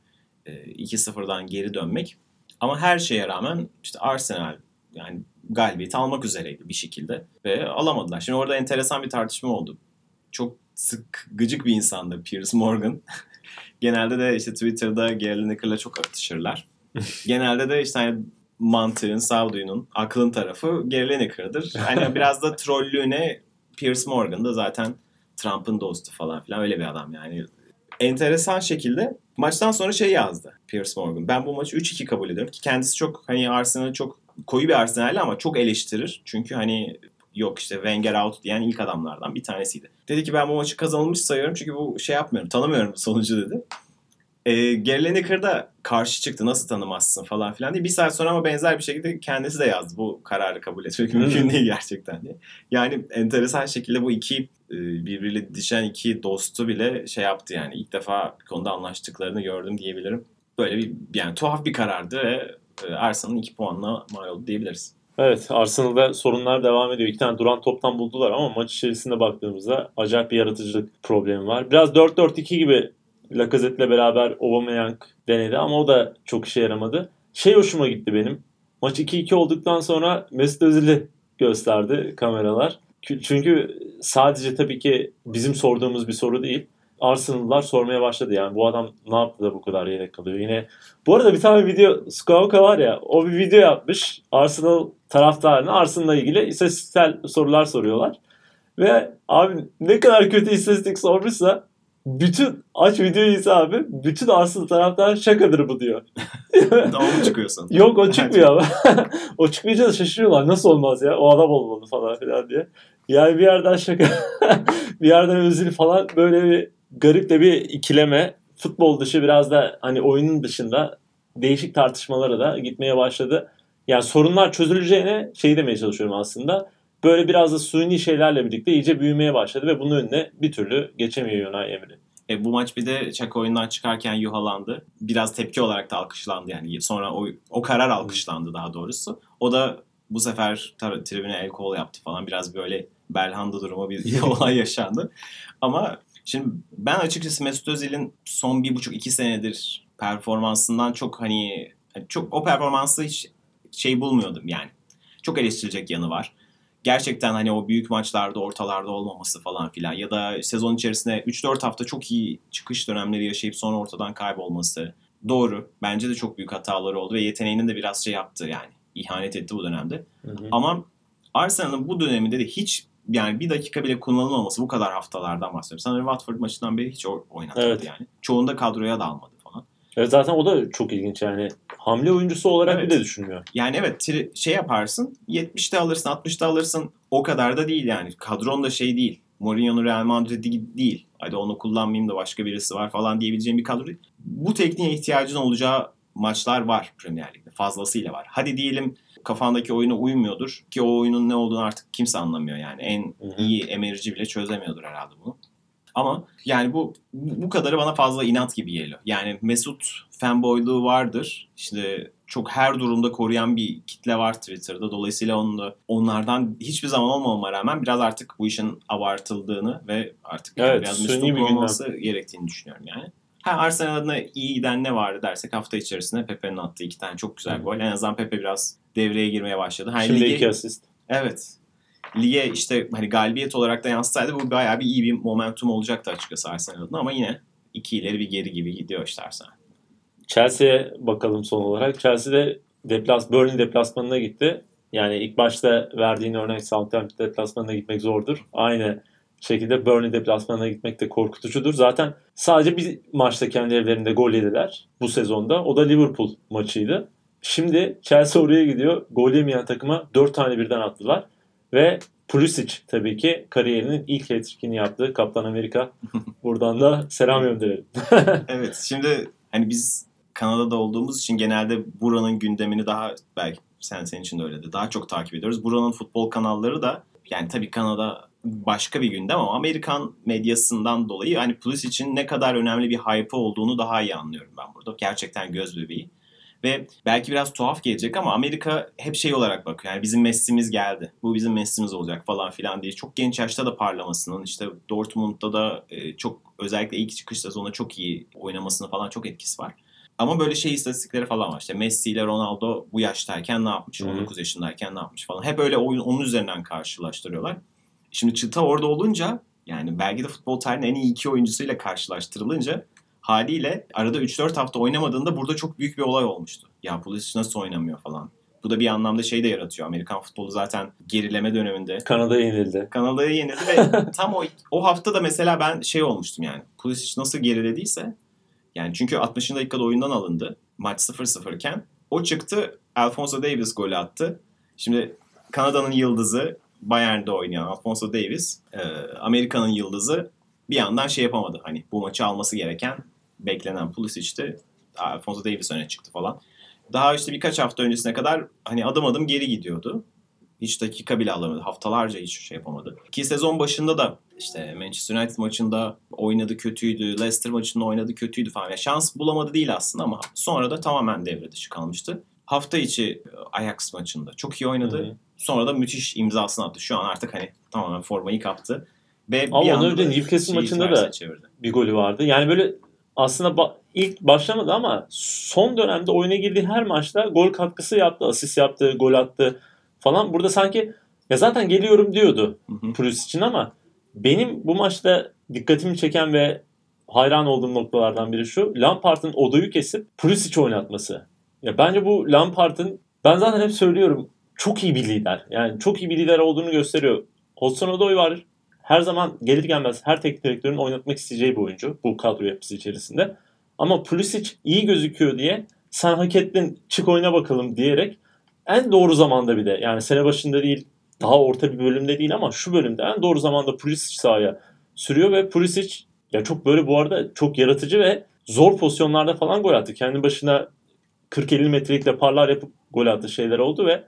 Ee, 2-0'dan geri dönmek. Ama her şeye rağmen işte Arsenal yani galibiyeti almak üzereydi bir şekilde ve alamadılar. Şimdi orada enteresan bir tartışma oldu. Çok sık gıcık bir insandı Piers Morgan. [LAUGHS] Genelde de işte Twitter'da Gary Lineker'la çok atışırlar. [LAUGHS] Genelde de işte hani mantığın, sağduyunun, aklın tarafı Gary Lineker'dır. Hani [LAUGHS] biraz da trollüğüne Piers Morgan da zaten Trump'ın dostu falan filan öyle bir adam yani. Enteresan şekilde maçtan sonra şey yazdı Piers Morgan. Ben bu maçı 3-2 kabul ediyorum ki kendisi çok hani Arsenal'ı çok koyu bir Arsenal'li ama çok eleştirir. Çünkü hani yok işte Wenger out diyen ilk adamlardan bir tanesiydi. Dedi ki ben bu maçı kazanılmış sayıyorum çünkü bu şey yapmıyorum tanımıyorum sonucu dedi. E, Gary da karşı çıktı nasıl tanımazsın falan filan diye. Bir saat sonra ama benzer bir şekilde kendisi de yazdı bu kararı kabul etmek mümkün değil gerçekten diye. Yani enteresan şekilde bu iki e, birbiriyle didişen iki dostu bile şey yaptı yani ilk defa bir konuda anlaştıklarını gördüm diyebilirim. Böyle bir yani tuhaf bir karardı ve e, Arsenal'ın iki puanla mal oldu diyebiliriz. Evet Arsenal'da sorunlar devam ediyor. İki tane duran toptan buldular ama maç içerisinde baktığımızda acayip bir yaratıcılık problemi var. Biraz 4-4-2 gibi Lacazette'le beraber Aubameyang denedi ama o da çok işe yaramadı. Şey hoşuma gitti benim. Maç 2-2 olduktan sonra Mesut Özil'i gösterdi kameralar. Kü- Çünkü sadece tabii ki bizim sorduğumuz bir soru değil. Arsenal'lar sormaya başladı yani bu adam ne yaptı da bu kadar yedek kalıyor. Yine bu arada bir tane video Skauka var ya o bir video yapmış. Arsenal taraftarına Arsenal'la ilgili istatistiksel sorular soruyorlar. Ve abi ne kadar kötü istatistik sormuşsa bütün aç videoyu izle abi. Bütün Arsenal taraftarı şakadır bu diyor. [LAUGHS] Daha mı çıkıyorsun? Yok o çıkmıyor [LAUGHS] ama. [LAUGHS] o çıkmayınca da şaşırıyorlar. Nasıl olmaz ya? O adam olmalı falan filan diye. Yani bir yerden şaka, bir yerden özür falan böyle bir garip de bir ikileme. Futbol dışı biraz da hani oyunun dışında değişik tartışmalara da gitmeye başladı. Yani sorunlar çözüleceğine şey demeye çalışıyorum aslında. Böyle biraz da suni şeylerle birlikte iyice büyümeye başladı ve bunun önüne bir türlü geçemiyor Unai Emery. E, bu maç bir de Çaka oyundan çıkarken yuhalandı. Biraz tepki olarak da alkışlandı yani. Sonra o, o karar alkışlandı daha doğrusu. O da bu sefer tar- tribüne el kol yaptı falan. Biraz böyle Belhanda durumu bir [LAUGHS] olay yaşandı. Ama şimdi ben açıkçası Mesut Özil'in son bir buçuk iki senedir performansından çok hani çok o performansı hiç şey bulmuyordum yani. Çok eleştirilecek yanı var gerçekten hani o büyük maçlarda ortalarda olmaması falan filan ya da sezon içerisinde 3-4 hafta çok iyi çıkış dönemleri yaşayıp sonra ortadan kaybolması doğru. Bence de çok büyük hataları oldu ve yeteneğinin de biraz şey yaptı yani. ihanet etti bu dönemde. Ama Arsenal'ın bu döneminde de hiç yani bir dakika bile kullanılmaması bu kadar haftalardan bahsediyorum. Sanırım Watford maçından beri hiç oynatmadı Evet. yani. Çoğunda kadroya da almadı. Evet zaten o da çok ilginç yani. Hamle oyuncusu olarak Evet. bile düşünmüyor. Yani evet tri- şey yaparsın 70'te alırsın 60'ta alırsın o kadar da değil yani. Kadron da şey değil. Mourinho'nun Real Madrid'i değil. Hadi onu kullanmayayım da başka birisi var falan diyebileceğim bir kadro değil. Bu tekniğe ihtiyacın olacağı maçlar var Premier Lig'de. Fazlasıyla var. Hadi diyelim kafandaki oyuna uymuyordur ki o oyunun ne olduğunu artık kimse anlamıyor yani. En Hı hı. iyi emerci bile çözemiyordur herhalde bunu. Ama yani bu bu kadarı bana fazla inat gibi geliyor. Yani Mesut fanboyluğu vardır. İşte çok her durumda koruyan bir kitle var Twitter'da. Dolayısıyla onun da onlardan hiçbir zaman olmamama rağmen biraz artık bu işin abartıldığını ve artık yani Evet, biraz Mesut'un bir gündem. olması gerektiğini düşünüyorum yani. Ha Arsenal adına iyi giden ne vardı dersek hafta içerisinde Pepe'nin attığı iki tane çok güzel gol. En azından Pepe biraz devreye girmeye başladı. Ha, Şimdi ligi- iki asist. Evet. Lige işte hani galibiyet olarak da yansıtsaydı bu bayağı bir iyi bir momentum olacaktı açıkçası Arsenal adına ama yine iki ileri bir geri gibi gidiyor işte Arsenal. Chelsea'ye bakalım son olarak. Chelsea de deplas, Burnley deplasmanına gitti. Yani ilk başta verdiğin örnek Southampton deplasmanına gitmek zordur. Aynı şekilde Burnley deplasmanına gitmek de korkutucudur. Zaten sadece bir maçta kendi evlerinde gol yediler bu sezonda. O da Liverpool maçıydı. Şimdi Chelsea oraya gidiyor. Gol yemeyen takıma 4 tane birden attılar. Ve Pulisic tabii ki kariyerinin ilk hat-trick'ini yaptı. Kaptan Amerika. [LAUGHS] Buradan da selam gönderelim. [LAUGHS] evet şimdi hani biz Kanada'da olduğumuz için genelde buranın gündemini daha belki sen senin için de öyle Daha çok takip ediyoruz. Buranın futbol kanalları da yani tabii Kanada başka bir gündem ama Amerikan medyasından dolayı hani için ne kadar önemli bir hype olduğunu daha iyi anlıyorum ben burada. Gerçekten göz bebeği. Ve belki biraz tuhaf gelecek ama Amerika hep şey olarak bakıyor. Yani bizim Messi'miz geldi. Bu bizim Messi'miz olacak falan filan diye. Çok genç yaşta da parlamasının işte Dortmund'da da e, çok özellikle ilk çıkış sezonunda çok iyi oynamasının falan çok etkisi var. Ama böyle şey istatistikleri falan var. İşte Messi ile Ronaldo bu yaştayken ne yapmış? Hı-hı. 19 yaşındayken ne yapmış falan. Hep öyle oyun, onun üzerinden karşılaştırıyorlar. Şimdi çıta orada olunca yani belki de futbol tarihinin en iyi iki oyuncusuyla karşılaştırılınca haliyle arada 3-4 hafta oynamadığında burada çok büyük bir olay olmuştu. Ya Pulisic nasıl oynamıyor falan. Bu da bir anlamda şey de yaratıyor. Amerikan futbolu zaten gerileme döneminde. Kanada'ya yenildi. Kanada'ya yenildi ve [LAUGHS] tam o, o hafta da mesela ben şey olmuştum yani. Pulisic nasıl gerilediyse yani çünkü 60. dakikada oyundan alındı. Maç 0-0 iken. O çıktı. Alfonso Davis golü attı. Şimdi Kanada'nın yıldızı Bayern'de oynayan Alfonso Davis, e, Amerika'nın yıldızı bir yandan şey yapamadı. Hani bu maçı alması gereken beklenen Pulisic'ti. Alfonso Davis öne çıktı falan. Daha işte birkaç hafta öncesine kadar hani adım adım geri gidiyordu. Hiç dakika bile alamadı. Haftalarca hiç şey yapamadı. Ki sezon başında da işte Manchester United maçında oynadı kötüydü. Leicester maçında oynadı kötüydü falan. Yani şans bulamadı değil aslında ama sonra da tamamen devre dışı kalmıştı. Hafta içi Ajax maçında çok iyi oynadı. Hı-hı. Sonra da müthiş imzasını attı. Şu an artık hani tamamen formayı kaptı. Ve Ama bir ondan önce Newcastle maçında da çevirdi. bir golü vardı. Yani böyle aslında ba- ilk başlamadı ama son dönemde oyuna girdiği her maçta gol katkısı yaptı, asist yaptı, gol attı falan. Burada sanki ya zaten geliyorum diyordu Pulisic için ama benim bu maçta dikkatimi çeken ve hayran olduğum noktalardan biri şu. Lampard'ın odoyu kesip Pulisic oynatması. Ya bence bu Lampard'ın ben zaten hep söylüyorum çok iyi bir lider. Yani çok iyi bir lider olduğunu gösteriyor. Hudson Odoi var. Her zaman gelir gelmez her teknik direktörün oynatmak isteyeceği bir oyuncu bu kadro yapısı içerisinde. Ama Pulisic iyi gözüküyor diye sen hak ettin çık oyna bakalım diyerek en doğru zamanda bir de yani sene başında değil daha orta bir bölümde değil ama şu bölümde en doğru zamanda Pulisic sahaya sürüyor ve Pulisic ya çok böyle bu arada çok yaratıcı ve zor pozisyonlarda falan gol attı. Kendi başına 40-50 metrelikle parlar yapıp gol attı şeyler oldu ve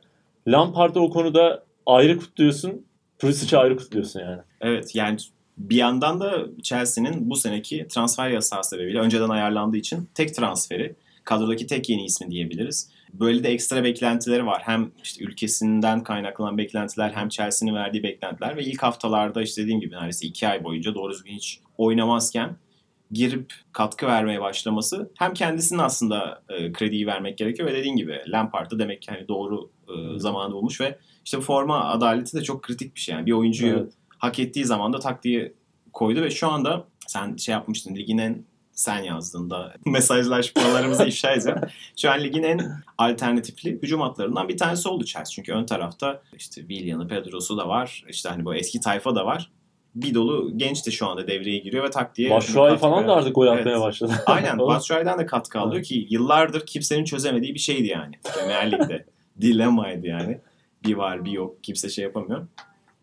Lampard'ı o konuda ayrı kutluyorsun. Pulisic'i ayrı kutluyorsun yani. Evet yani bir yandan da Chelsea'nin bu seneki transfer yasağı sebebiyle önceden ayarlandığı için tek transferi kadrodaki tek yeni ismi diyebiliriz. Böyle de ekstra beklentileri var. Hem işte ülkesinden kaynaklanan beklentiler hem Chelsea'nin verdiği beklentiler ve ilk haftalarda işte dediğim gibi neredeyse iki ay boyunca doğru düzgün hiç oynamazken girip katkı vermeye başlaması hem kendisinin aslında e, krediyi vermek gerekiyor ve dediğin gibi Lampard'ı demek ki hani doğru e, zamanı bulmuş ve işte forma adaleti de çok kritik bir şey. Yani bir oyuncuyu evet. hak ettiği zaman da taktiği koydu ve şu anda sen şey yapmıştın ligin en sen yazdığında [LAUGHS] mesajlaşmalarımızı ifşa edeceğim. Şu an ligin en alternatifli hücum hatlarından bir tanesi oldu Chelsea. Çünkü ön tarafta işte Willian'ı, Pedro'su da var. İşte hani bu eski tayfa da var bir dolu genç de şu anda devreye giriyor ve taktiğe... Başşuay falan da artık gol atmaya evet. başladı. [LAUGHS] Aynen. Başşuay'dan da katkı alıyor ki yıllardır kimsenin çözemediği bir şeydi yani. Premier Lig'de. [LAUGHS] Dilemaydı yani. Bir var bir yok. Kimse şey yapamıyor.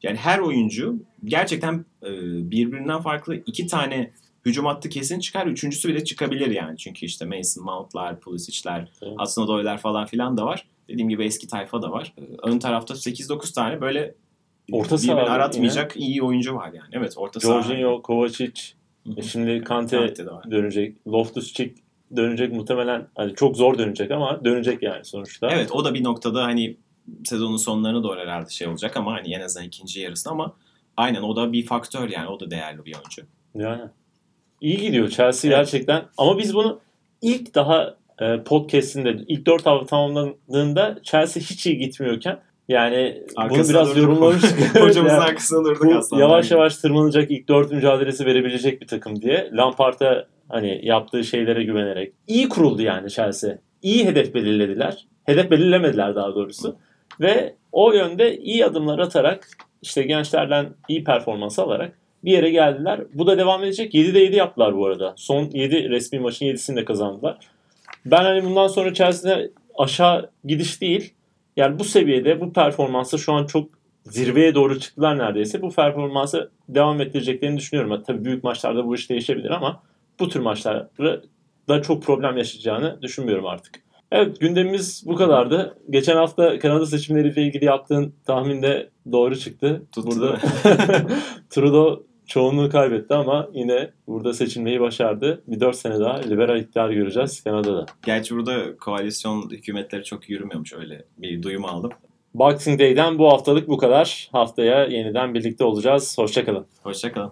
Yani her oyuncu gerçekten e, birbirinden farklı iki tane hücum hattı kesin çıkar. Üçüncüsü bile çıkabilir yani. Çünkü işte Mason Mount'lar, Pulisic'ler, evet. Hudson falan filan da var. Dediğim gibi eski tayfa da var. Ön tarafta 8-9 tane böyle orta saha aratmayacak yine. iyi oyuncu var yani. Evet orta saha. Jorginho, Kovacic, e şimdi Kante, Kante dönecek. Loftus-Cheek dönecek muhtemelen hani çok zor dönecek ama dönecek yani sonuçta. Evet o da bir noktada hani sezonun sonlarına doğru herhalde şey olacak ama hani en azından ikinci yarısında ama aynen o da bir faktör yani o da değerli bir oyuncu. Yani iyi gidiyor Chelsea evet. gerçekten ama biz bunu ilk daha e, podcast'inde ilk dört hafta tamamlandığında Chelsea hiç iyi gitmiyorken Yani bunu Arkasına biraz durduk. yorumlamıştık. [LAUGHS] [LAUGHS] Hocamızın Yani arkasına durduk bu aslında. yavaş yavaş tırmanacak ilk dört mücadelesi verebilecek bir takım diye. Lampard'a hani yaptığı şeylere güvenerek. iyi kuruldu yani Chelsea. İyi hedef belirlediler. Hedef belirlemediler daha doğrusu. Ve o yönde iyi adımlar atarak işte gençlerden iyi performans alarak bir yere geldiler. Bu da devam edecek. 7'de 7 yaptılar bu arada. Son 7 resmi maçın 7'sini de kazandılar. Ben hani bundan sonra Chelsea'de aşağı gidiş değil. Yani bu seviyede bu performansı şu an çok zirveye doğru çıktılar neredeyse. Bu performansı devam ettireceklerini düşünüyorum. Tabii büyük maçlarda bu iş değişebilir ama bu tür maçlarda da çok problem yaşayacağını düşünmüyorum artık. Evet gündemimiz bu kadardı. Geçen hafta Kanada seçimleriyle ilgili yaptığın tahmin de doğru çıktı. Tuttu Burada [LAUGHS] [LAUGHS] Trudeau çoğunluğu kaybetti ama yine burada seçilmeyi başardı. Bir 4 sene daha liberal iktidar göreceğiz Kanada'da. Gerçi burada koalisyon hükümetleri çok yürümüyormuş öyle bir duyum aldım. Boxing Day'den bu haftalık bu kadar. Haftaya yeniden birlikte olacağız. Hoşçakalın. Hoşçakalın.